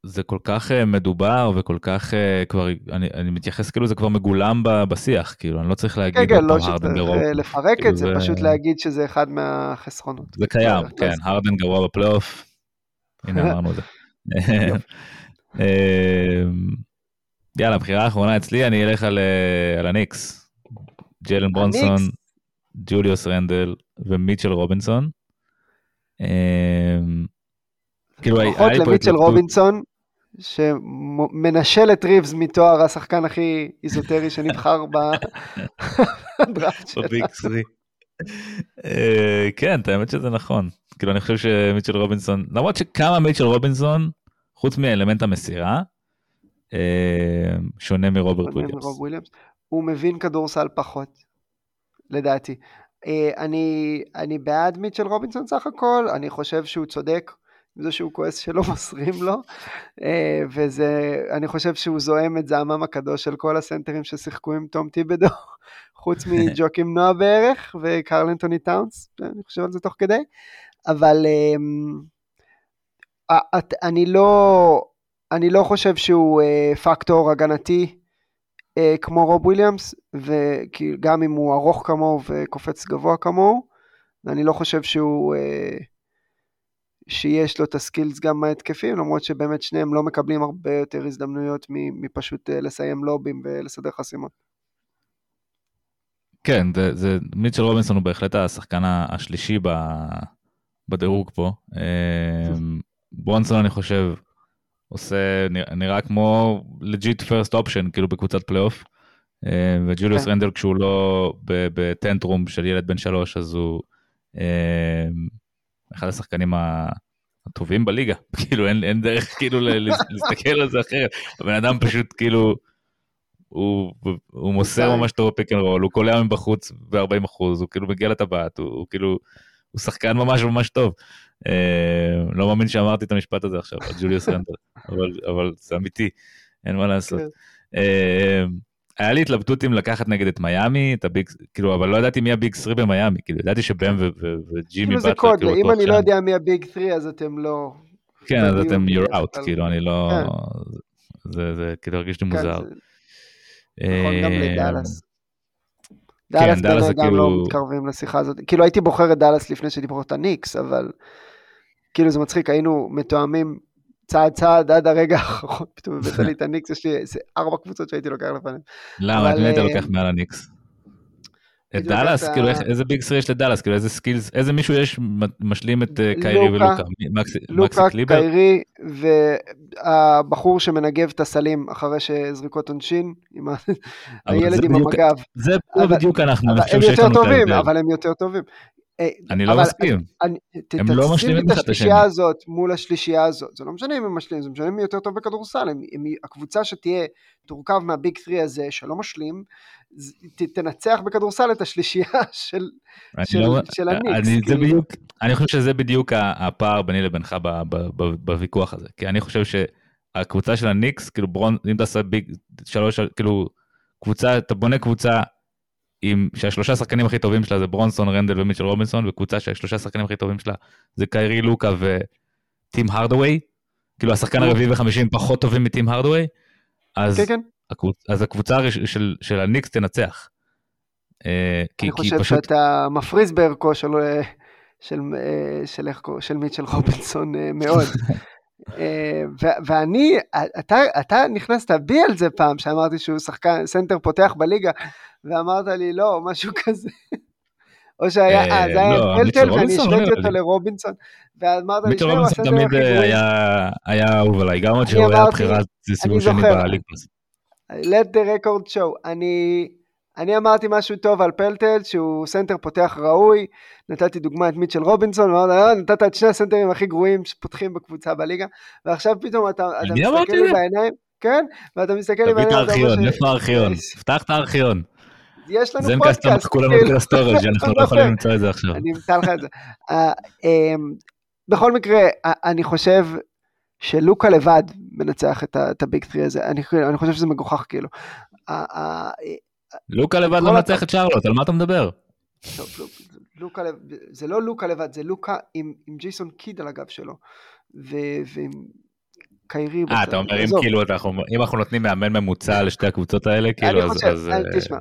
זה כל כך אה, מדובר וכל כך אה, כבר אני, אני מתייחס כאילו זה כבר מגולם בשיח כאילו אני לא צריך להגיד כן, כן, לא שצריך לפרק כאילו את זה, פשוט להגיד שזה אחד מהחסרונות. זה קיים כן הרדן גרוע בפלייאוף. הנה אמרנו את זה. יאללה בחירה האחרונה אצלי אני אלך על הניקס. ג'לן ברונסון, ג'וליוס רנדל ומיטשל רובינסון. אמ, כאילו לפחות למיטשל רובינסון, שמנשל את ריבס מתואר השחקן הכי איזוטרי שנבחר בדראפט שלו. אה, כן, האמת שזה נכון. כאילו אני חושב שמיטשל רובינסון, למרות שכמה מיטשל רובינסון, חוץ מאלמנט המסירה, אה, שונה מרוברט וויליאמס. הוא מבין כדורסל פחות, לדעתי. אה, אני, אני בעד מיטשל רובינסון סך הכל, אני חושב שהוא צודק בזה שהוא כועס שלא מוסרים לו, אה, וזה, אני חושב שהוא זועם את זעמם הקדוש של כל הסנטרים ששיחקו עם תום טיבדו, חוץ מג'וקים נועה בערך וקרל אנטוני טאונס, אני חושב על זה תוך כדי, אבל אני לא, אני לא חושב שהוא אה, פקטור הגנתי אה, כמו רוב וויליאמס, וגם אם הוא ארוך כמוהו וקופץ גבוה כמוהו, ואני לא חושב שהוא, אה, שיש לו את הסקילס גם מההתקפים, למרות שבאמת שניהם לא מקבלים הרבה יותר הזדמנויות מפשוט אה, לסיים לובים ולסדר חסימות. כן, זה, זה מיטשל רובינסון הוא בהחלט השחקן השלישי בדירוג פה. אה, ברונסון אני חושב עושה, נראה כמו legit first option, כאילו בקבוצת פלייאוף. אה, וג'וליוס כן. רנדל כשהוא לא בטנטרום של ילד בן שלוש, אז הוא אה, אחד השחקנים הטובים בליגה. כאילו אין, אין דרך כאילו להסתכל על זה אחרת. הבן אדם פשוט כאילו, הוא, הוא מוסר ממש טוב ב pick and roll, הוא קולע מבחוץ ב-40 אחוז, הוא כאילו מגיע לטבעת, הוא, הוא כאילו, הוא שחקן ממש ממש טוב. אה, לא מאמין שאמרתי את המשפט הזה עכשיו, על ג'וליוס רנדל, אבל, אבל זה אמיתי, אין מה לעשות. כן. אה, היה לי התלבטות אם לקחת נגד את מיאמי, את ה big, כאילו, אבל לא ידעתי מי ה big 3 במיאמי, כאילו, ידעתי שבם וג'ימי באטלר, זה קוד, כאילו, אם אני לא יודע מי ה big 3 אז אתם לא... כן, אז אתם you're out, כאילו, אני לא... כן. זה כאילו הרגיש לי מוזר. נכון, גם אה, לדאלאס. דאלאס כן, דאלאס גם לא כאילו... מתקרבים לשיחה הזאת. כאילו הייתי בוחר את דאלאס לפני שהייתי בוחר את הניקס, אבל כאילו זה מצחיק, היינו מתואמים צעד צעד עד הרגע האחרון, פתאום הבאת לי את הניקס, יש לי איזה ארבע קבוצות שהייתי לוקח לפניהם. למה? את מי היית אה, לוקח מעל הניקס? את דאלאס? כאילו איזה big 3 יש לדאלאס? כאילו איזה skills, איזה מישהו יש משלים את אה, קיירי ולוקה? לוקה, קיירי והבחור שמנגב את הסלים אחרי שזריקות עונשין, הילד עם המגב. זה בדיוק אנחנו, אני חושב שיש לנו את ההבדל. הם יותר טובים, אבל הם יותר טובים. אה, אני לא מסכים. הם לא משלימים את השלישייה הזאת מול השלישייה הזאת, זה לא משנה אם הם משלימים, זה משנה אם הם יותר טוב בכדורסל, הקבוצה שתהיה, תורכב מהביג 3 הזה שלא משלים, תנצח בכדורסל את השלישייה של, של, לא, של הניקס. אני, כאילו. בדיוק, אני חושב שזה בדיוק הפער ביני לבינך בוויכוח הזה, כי אני חושב שהקבוצה של הניקס, כאילו ברון, אם אתה עושה ביג שלוש, כאילו קבוצה, אתה בונה קבוצה עם שהשלושה שחקנים הכי טובים שלה זה ברונסון, רנדל ומיטשל רובינסון, וקבוצה שהשלושה שחקנים הכי טובים שלה זה קיירי לוקה וטים הרדווי, כאילו השחקן הרביעי וחמישים פחות טובים מטים הרדווי, אז, כן, כן. הקבוצ, אז הקבוצה של, של הניקס תנצח. אה, אני חושב פשוט... שאתה מפריז בערכו של, אה, של, אה, של, של, של מיטשל רובינסון מאוד. ואני, אתה, אתה נכנסת בי על זה פעם, שאמרתי שהוא שחקן, סנטר פותח בליגה, ואמרת לי לא, משהו כזה. או שהיה, אה, זה היה לא, פלטל ואני השוויתי אותו לרובינסון, ואמרת לי, שנייה, הסנטר תמיד היה אהוב עליי, גם עוד שהוא היה בחירה סיבוב שני בליגפוס. let the record show, אני... אני אמרתי משהו טוב על פלטל, שהוא סנטר פותח ראוי, נתתי דוגמא את מיטשל רובינסון, אה, נתת את שני הסנטרים הכי גרועים שפותחים בקבוצה בליגה, ועכשיו פתאום אתה, אתה מסתכל לי בעיניים, כן, ואתה מסתכל לי בעיניים, תביא את הארכיון, איפה הארכיון? פתח את הארכיון. יש לנו פודקאסט. זה מחקו לנו את ה storage, אנחנו לא יכולים למצוא את זה עכשיו. אני אמצא לך את זה. אה, אמ, בכל מקרה, אני חושב שלוקה לבד מנצח את ה big three הזה, אני חושב שזה מגוחך כאילו. לוקה לבד לא מנצח את שרלוט, על מה אתה מדבר? לוקה, זה לא לוקה לבד, זה לוקה עם, עם ג'ייסון קיד על הגב שלו, ועם קיירי. אה, אתה אומר, אם כאילו, אם אנחנו נותנים מאמן ממוצע לשתי הקבוצות האלה, כאילו, אז... אני חושב, אה, תשמע,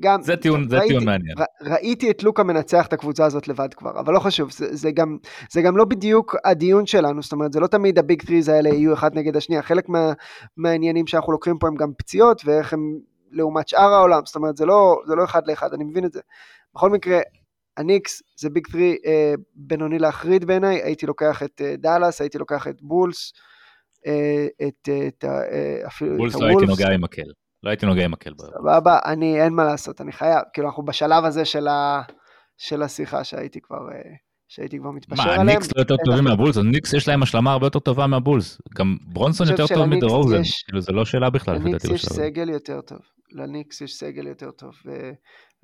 גם... זה טיעון, זה טיעון מעניין. ראיתי את לוקה מנצח את הקבוצה הזאת לבד כבר, אבל לא חשוב, זה, זה, גם, זה גם לא בדיוק הדיון שלנו, זאת אומרת, זה לא תמיד הביג טריז האלה יהיו אחד נגד השנייה, חלק מה, מהעניינים שאנחנו לוקחים פה הם גם פציעות, ואיך הם לעומת שאר העולם, זאת אומרת זה לא, זה לא אחד לאחד, אני מבין את זה. בכל מקרה, הניקס זה big three אה, בינוני להחריד בעיניי, הייתי לוקח את אה, דאלאס, הייתי לוקח את בולס, אה, את, אה, את, אה, אפילו בולס את לא הייתי נוגע עם מקל, לא הייתי נוגע עם מקל. סבבה, אני, אין מה לעשות, אני חייב, כאילו אנחנו בשלב הזה של, ה, של השיחה שהייתי כבר... אה, שהייתי כבר מתפשר עליהם. מה, הניקס לא יותר טובים מהבולס? הניקס יש להם השלמה הרבה יותר טובה מהבולס. גם ברונסון יותר טוב מדרוזן, כאילו זה לא שאלה בכלל. לניקס יש סגל יותר טוב. לניקס יש סגל יותר טוב, ו...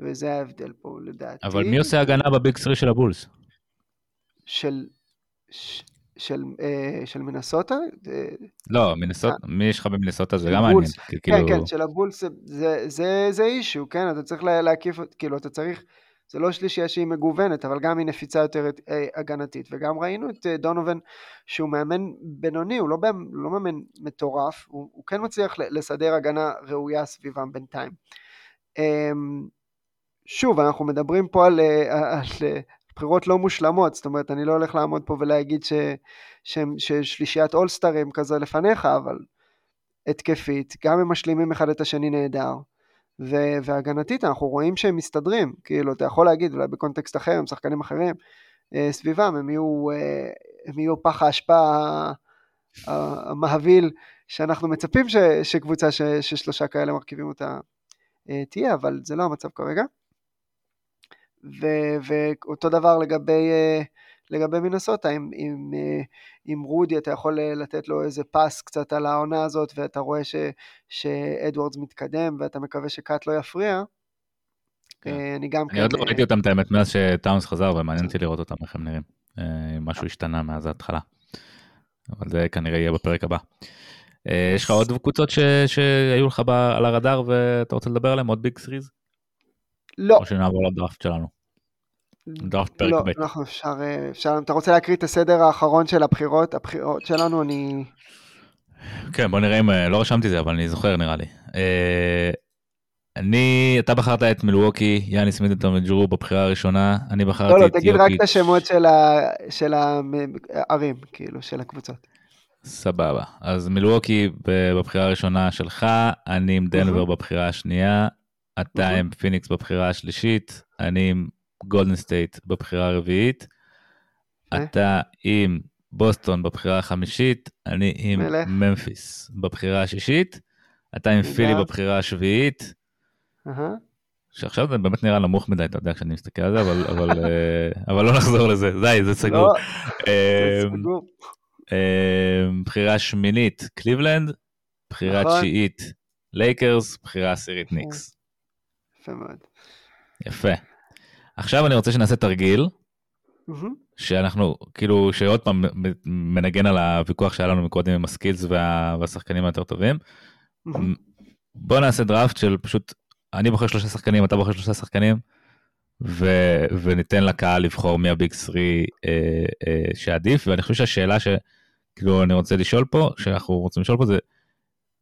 וזה ההבדל פה לדעתי. אבל מי עושה הגנה בביג 3 של הבולס? של... של, אה, של מנסוטה? לא, מנסוטה, מי יש לך במנסוטה זה גם מעניין. כן, כאילו... כן, של הבולס זה, זה, זה אישו, כן? אתה צריך להקיף, כאילו, אתה צריך זה לא שלישייה שהיא מגוונת, אבל גם היא נפיצה יותר אה, הגנתית. וגם ראינו את אה, דונובן שהוא מאמן בינוני, הוא לא, לא מאמן מטורף, הוא, הוא כן מצליח לסדר הגנה ראויה סביבם בינתיים. אמ, שוב, אנחנו מדברים פה על, אה, על בחירות לא מושלמות, זאת אומרת, אני לא הולך לעמוד פה ולהגיד ש, ש, ששלישיית אולסטרים כזה לפניך, אבל התקפית, גם הם משלימים אחד את השני נהדר. ו- והגנתית אנחנו רואים שהם מסתדרים, כאילו אתה יכול להגיד אולי בקונטקסט אחר עם שחקנים אחרים אה, סביבם הם יהיו, אה, הם יהיו פח האשפה המהביל שאנחנו מצפים ש- שקבוצה ש- ששלושה כאלה מרכיבים אותה אה, תהיה, אבל זה לא המצב כרגע. ו- ואותו דבר לגבי אה, לגבי מינסוטה, עם, עם, אה, עם רודי אתה יכול אה, לתת לו איזה pass קצת על העונה הזאת, ואתה רואה ש, שאדוורדס מתקדם, ואתה מקווה שקאט לא יפריע. כן. אה, אני גם אני כן... עוד לא ראיתי אותם את האמת מאז שטאונס חזר, ומעניין אותי לראות אותם איך הם נראים. משהו השתנה מאז ההתחלה. אבל זה כנראה יהיה בפרק הבא. יש לך עוד קבוצות שהיו לך על הרדאר ואתה רוצה לדבר עליהן? עוד ביג סריז? לא. או שנעבור לדראפט שלנו. דראפט פרק לא, ב'. לא, אנחנו אפשר, אה, אפשר, אתה רוצה להקריא את הסדר האחרון של הבחירות, הבחירות שלנו, אני... כן, בוא נראה אם, אה, לא רשמתי את זה, אבל אני זוכר נראה לי. אה, אני, אתה בחרת את מלווקי, יאניס מידלטון וג'רו בבחירה הראשונה, אני בחרתי לא, לא, את יוקיץ'. לא, לא, תגיד רק את השמות של, ה, של הערים, כאילו, של הקבוצות. סבבה, אז מלווקי בבחירה הראשונה שלך, אני עם דנבר בבחירה השנייה, אתה עם פיניקס בבחירה השלישית, אני עם גולדן סטייט בבחירה הרביעית? אתה עם בוסטון בבחירה החמישית, אני עם. ממפיס בבחירה השישית, אתה עם פילי. בבחירה השביעית. שעכשיו זה באמת נראה נמוך מדי, אתה יודע, כשאני מסתכל על זה, אבל, אבל, אה, אבל לא נחזור לזה, די, זה סגור. לא, סגור. אה, בחירה שמינית, קליבלנד, בחירה נכון. תשיעית, לייקרס, בחירה עשירית, ניקס. יפה מאוד. יפה. עכשיו אני רוצה שנעשה תרגיל. שאנחנו, כאילו, שעוד פעם מנגן על הוויכוח שהיה לנו מקודם עם הסקילס וה, והשחקנים היותר טובים. בוא נעשה דראפט של פשוט, אני בוחר שלושה שחקנים, אתה בוחר שלושה שחקנים, ו, וניתן לקהל לבחור מי הביג 3 אה, אה, שעדיף, ואני חושב שהשאלה שכאילו אני רוצה לשאול פה, שאנחנו רוצים לשאול פה זה,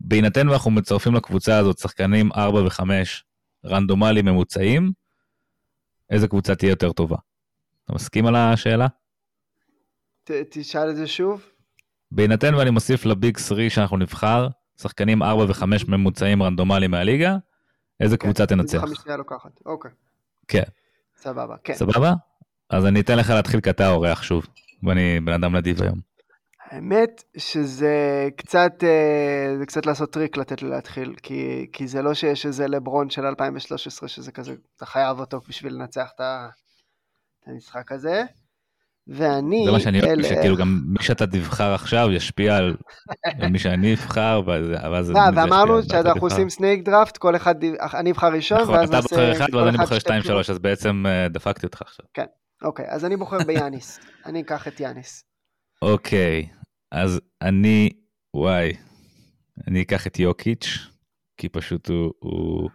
בהינתן ואנחנו מצרפים לקבוצה הזאת שחקנים 4 ו-5 רנדומליים ממוצעים, איזה קבוצה תהיה יותר טובה? אתה מסכים על השאלה? ת- תשאל את זה שוב. בהינתן ואני מוסיף ל big 3 שאנחנו נבחר, שחקנים 4 ו-5 ממוצעים רנדומליים מהליגה, איזה קבוצה כן, תנצח? איזה חמישייה לוקחת. אוקיי. כן. סבבה. כן. סבבה? אז אני אתן לך להתחיל כי אתה האורח שוב, ואני בן אדם נדיב היום. האמת שזה קצת, אה, זה קצת לעשות טריק לתת לי להתחיל, כי, כי זה לא שיש איזה לברון של 2013 שזה כזה, אתה חייב אותו בשביל לנצח את המשחק הזה. ואני זה מה שאני אוהב, אלך- שכאילו גם מי שאתה תבחר עכשיו ישפיע על על מי שאני אבחר, ואז ואז זה ישפיע ואמרנו אתה שאנחנו. עושים snake draft, כל אחד, אני אבחר ראשון, נכון, ואז אתה נעשה בוחר אחד ואז אני בוחר שתי 2 בחירות. 3 אז בעצם אה, דפקתי אותך עכשיו. אוקיי, אז אני בוחר ביאניס. אני אקח את יאניס. אוקיי, אז אני, וואי, אני אקח את יוקיץ', כי פשוט הוא, הוא,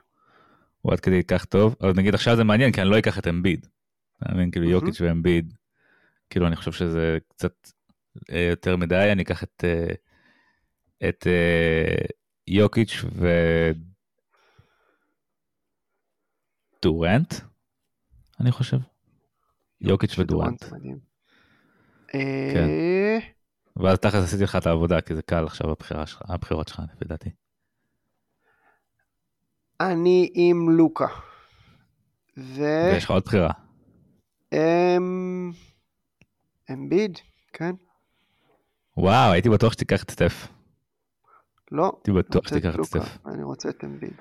הוא עד כדי כך טוב, אבל נגיד עכשיו זה מעניין, כי אני לא אקח את אמביד. אתה מבין? כאילו. יוקיץ' ואמביד, כאילו אני חושב שזה קצת אה, יותר מדי, אני אקח את, אה, את אה, יוקיץ' ודורנט, אני חושב. יוקיץ' ודורנט. כן. ואז תכלס עשיתי לך את העבודה, כי זה קל עכשיו הבחירה שלך, הבחירות שלך, לפי דעתי. אני עם לוקה. ו... ויש לך עוד בחירה. אמ... אמביד, כן? וואו, הייתי בטוח שתיקח את סטף. לא. הייתי בטוח שתיקח את סטף. אני רוצה את אמביד.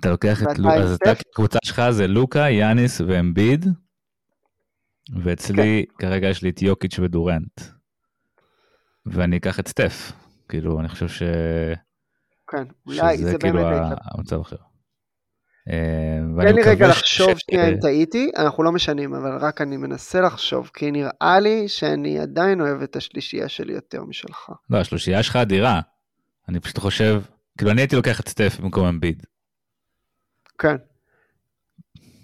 אתה לוקח את לוקה, אז אתה? הקבוצה שלך זה לוקה, יאניס ואמביד, ואצלי כרגע יש לי את יוקיץ' ודורנט. ואני אקח את סטף. כאילו, אני חושב ש... כן, אולי שזה זה כאילו באמת ה- הייתה. המצב עכשיו. אה, תן לי רגע לחשוב שנייה אם טעיתי, אנחנו לא משנים, אבל רק אני מנסה לחשוב, כי נראה לי שאני עדיין אוהב את השלישייה שלי יותר משלך. לא, השלושייה שלך אדירה. אני פשוט חושב, כאילו אני הייתי לוקח את סטף במקום אמביד. כן.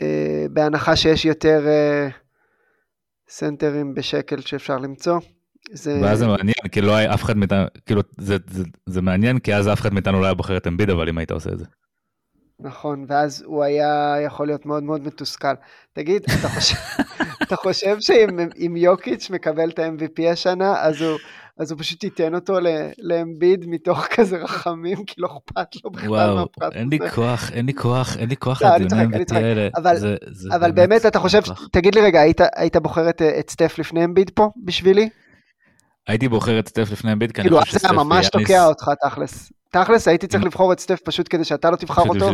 אה, בהנחה שיש יותר אה, סנטרים בשקל שאפשר למצוא. זה... ואז זה מעניין, כי לא היה אף אחד מאיתנו, כאילו זה, זה, זה מעניין, כי אז אף אחד מאיתנו לא היה בוחר את אמביד, אבל אם היית עושה את זה. נכון, ואז הוא היה יכול להיות מאוד מאוד מתוסכל. תגיד, אתה חושב, אתה חושב שאם אם יוקיץ' מקבל את ה-MVP השנה, אז הוא, אז הוא פשוט ייתן אותו לאמביד מתוך כזה רחמים, כי לא אכפת לו בכלל וואו, מהפרט אין לי הזה. כוח, אין לי כוח, אין לי כוח לא, אני לדיוני צוחק, אני MVP צוחק. האלה. אבל- זה- זה אבל באמת אתה חושב, כוח. תגיד לי רגע, היית, היית בוחר את סטף לפני אמביד פה בשבילי? הייתי בוחר את סטף לפני אמביד, כי אני כאילו, חושב שסטף היה ממש ויאניס- תוקע אותך תכלס. תכלס הייתי צריך לבחור את סטף פשוט כדי שאתה לא תבחר אותו.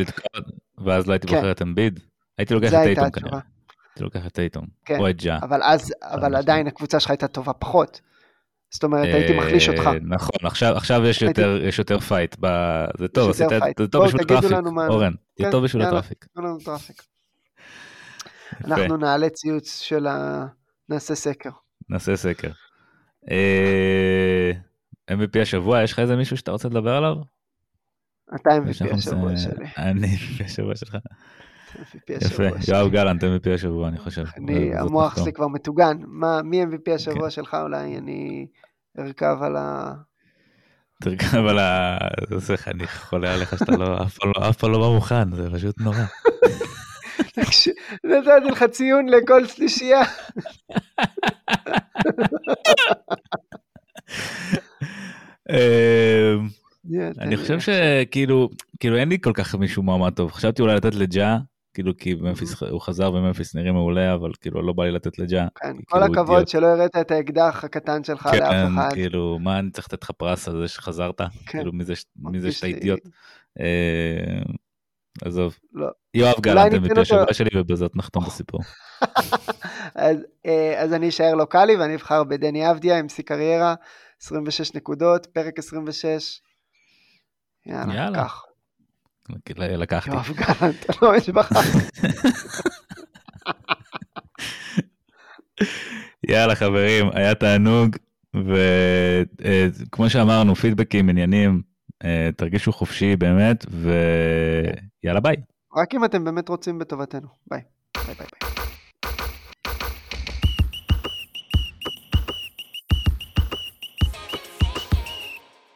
ואז לא הייתי כן. בוחר את אמביד. הייתי לוקח את התשובה. כנראה. הייתי לוקח את טייטום, כן. או את ג'ה. אבל אז, אבל. עדיין הקבוצה שלך הייתה טובה פחות. זאת אומרת, הייתי מחליש אותך. אה, נכון, עכשיו, יש יותר, יש יותר fight. זה טוב. זה טוב בואו, בשביל ה traffic, אורן, זה כן, טוב בשביל. הטראפיק. אנחנו נעלה ציוץ של ה... נעשה סקר. נעשה סקר. אה, MVP השבוע, יש לך איזה מישהו שאתה רוצה לדבר עליו? אתה MVP השבוע שלי. אני MVP השבוע שלך. יפה. יואב גלנט MVP השבוע, אני חושב. אני, המוח. שלי כבר מטוגן. מה, מי MVP כן. השבוע שלך אולי? אני ארכב על ה... תרכב על ה... זה אני חולה עליך שאתה לא, אף פעם לא- אף פעם לא בא מוכן, זה פשוט נורא. נתתי לך ציון לכל שלישייה. תן אני חושב. שכאילו, כאילו אין לי כל כך מישהו מועמד טוב, חשבתי אולי לתת לג'ה, כאילו כי ממפיס, הוא חזר וממפיס נראים מעולה, אבל כאילו לא בא לי לתת לג'ה. כן, כל כאילו הכבוד. שלא הראת את האקדח הקטן שלך לאף כן, אחד. כאילו, מה אני צריך לתת לך פרס על זה שחזרת? כן. כאילו, מי זה ש- מי זה מרגיש שאתה אידיוט? אה, עזוב. לא. יואב גלנט MVP השבוע שלי ובזאת נחתום בסיפור. אז, אה, אז אני אשאר לוקאלי ואני אבחר בדני אבדיה עם שיא קריירה, 26 נקודות, פרק 26. יאללה, יאללה. קח. לקחתי. יואב גלנט, לא יש בחר. יאללה חברים, היה תענוג, וכמו שאמרנו, פידבקים, עניינים, אה, תרגישו חופשי באמת, ויאללה ביי. רק אם אתם באמת רוצים בטובתנו. ביי. ביי ביי ביי.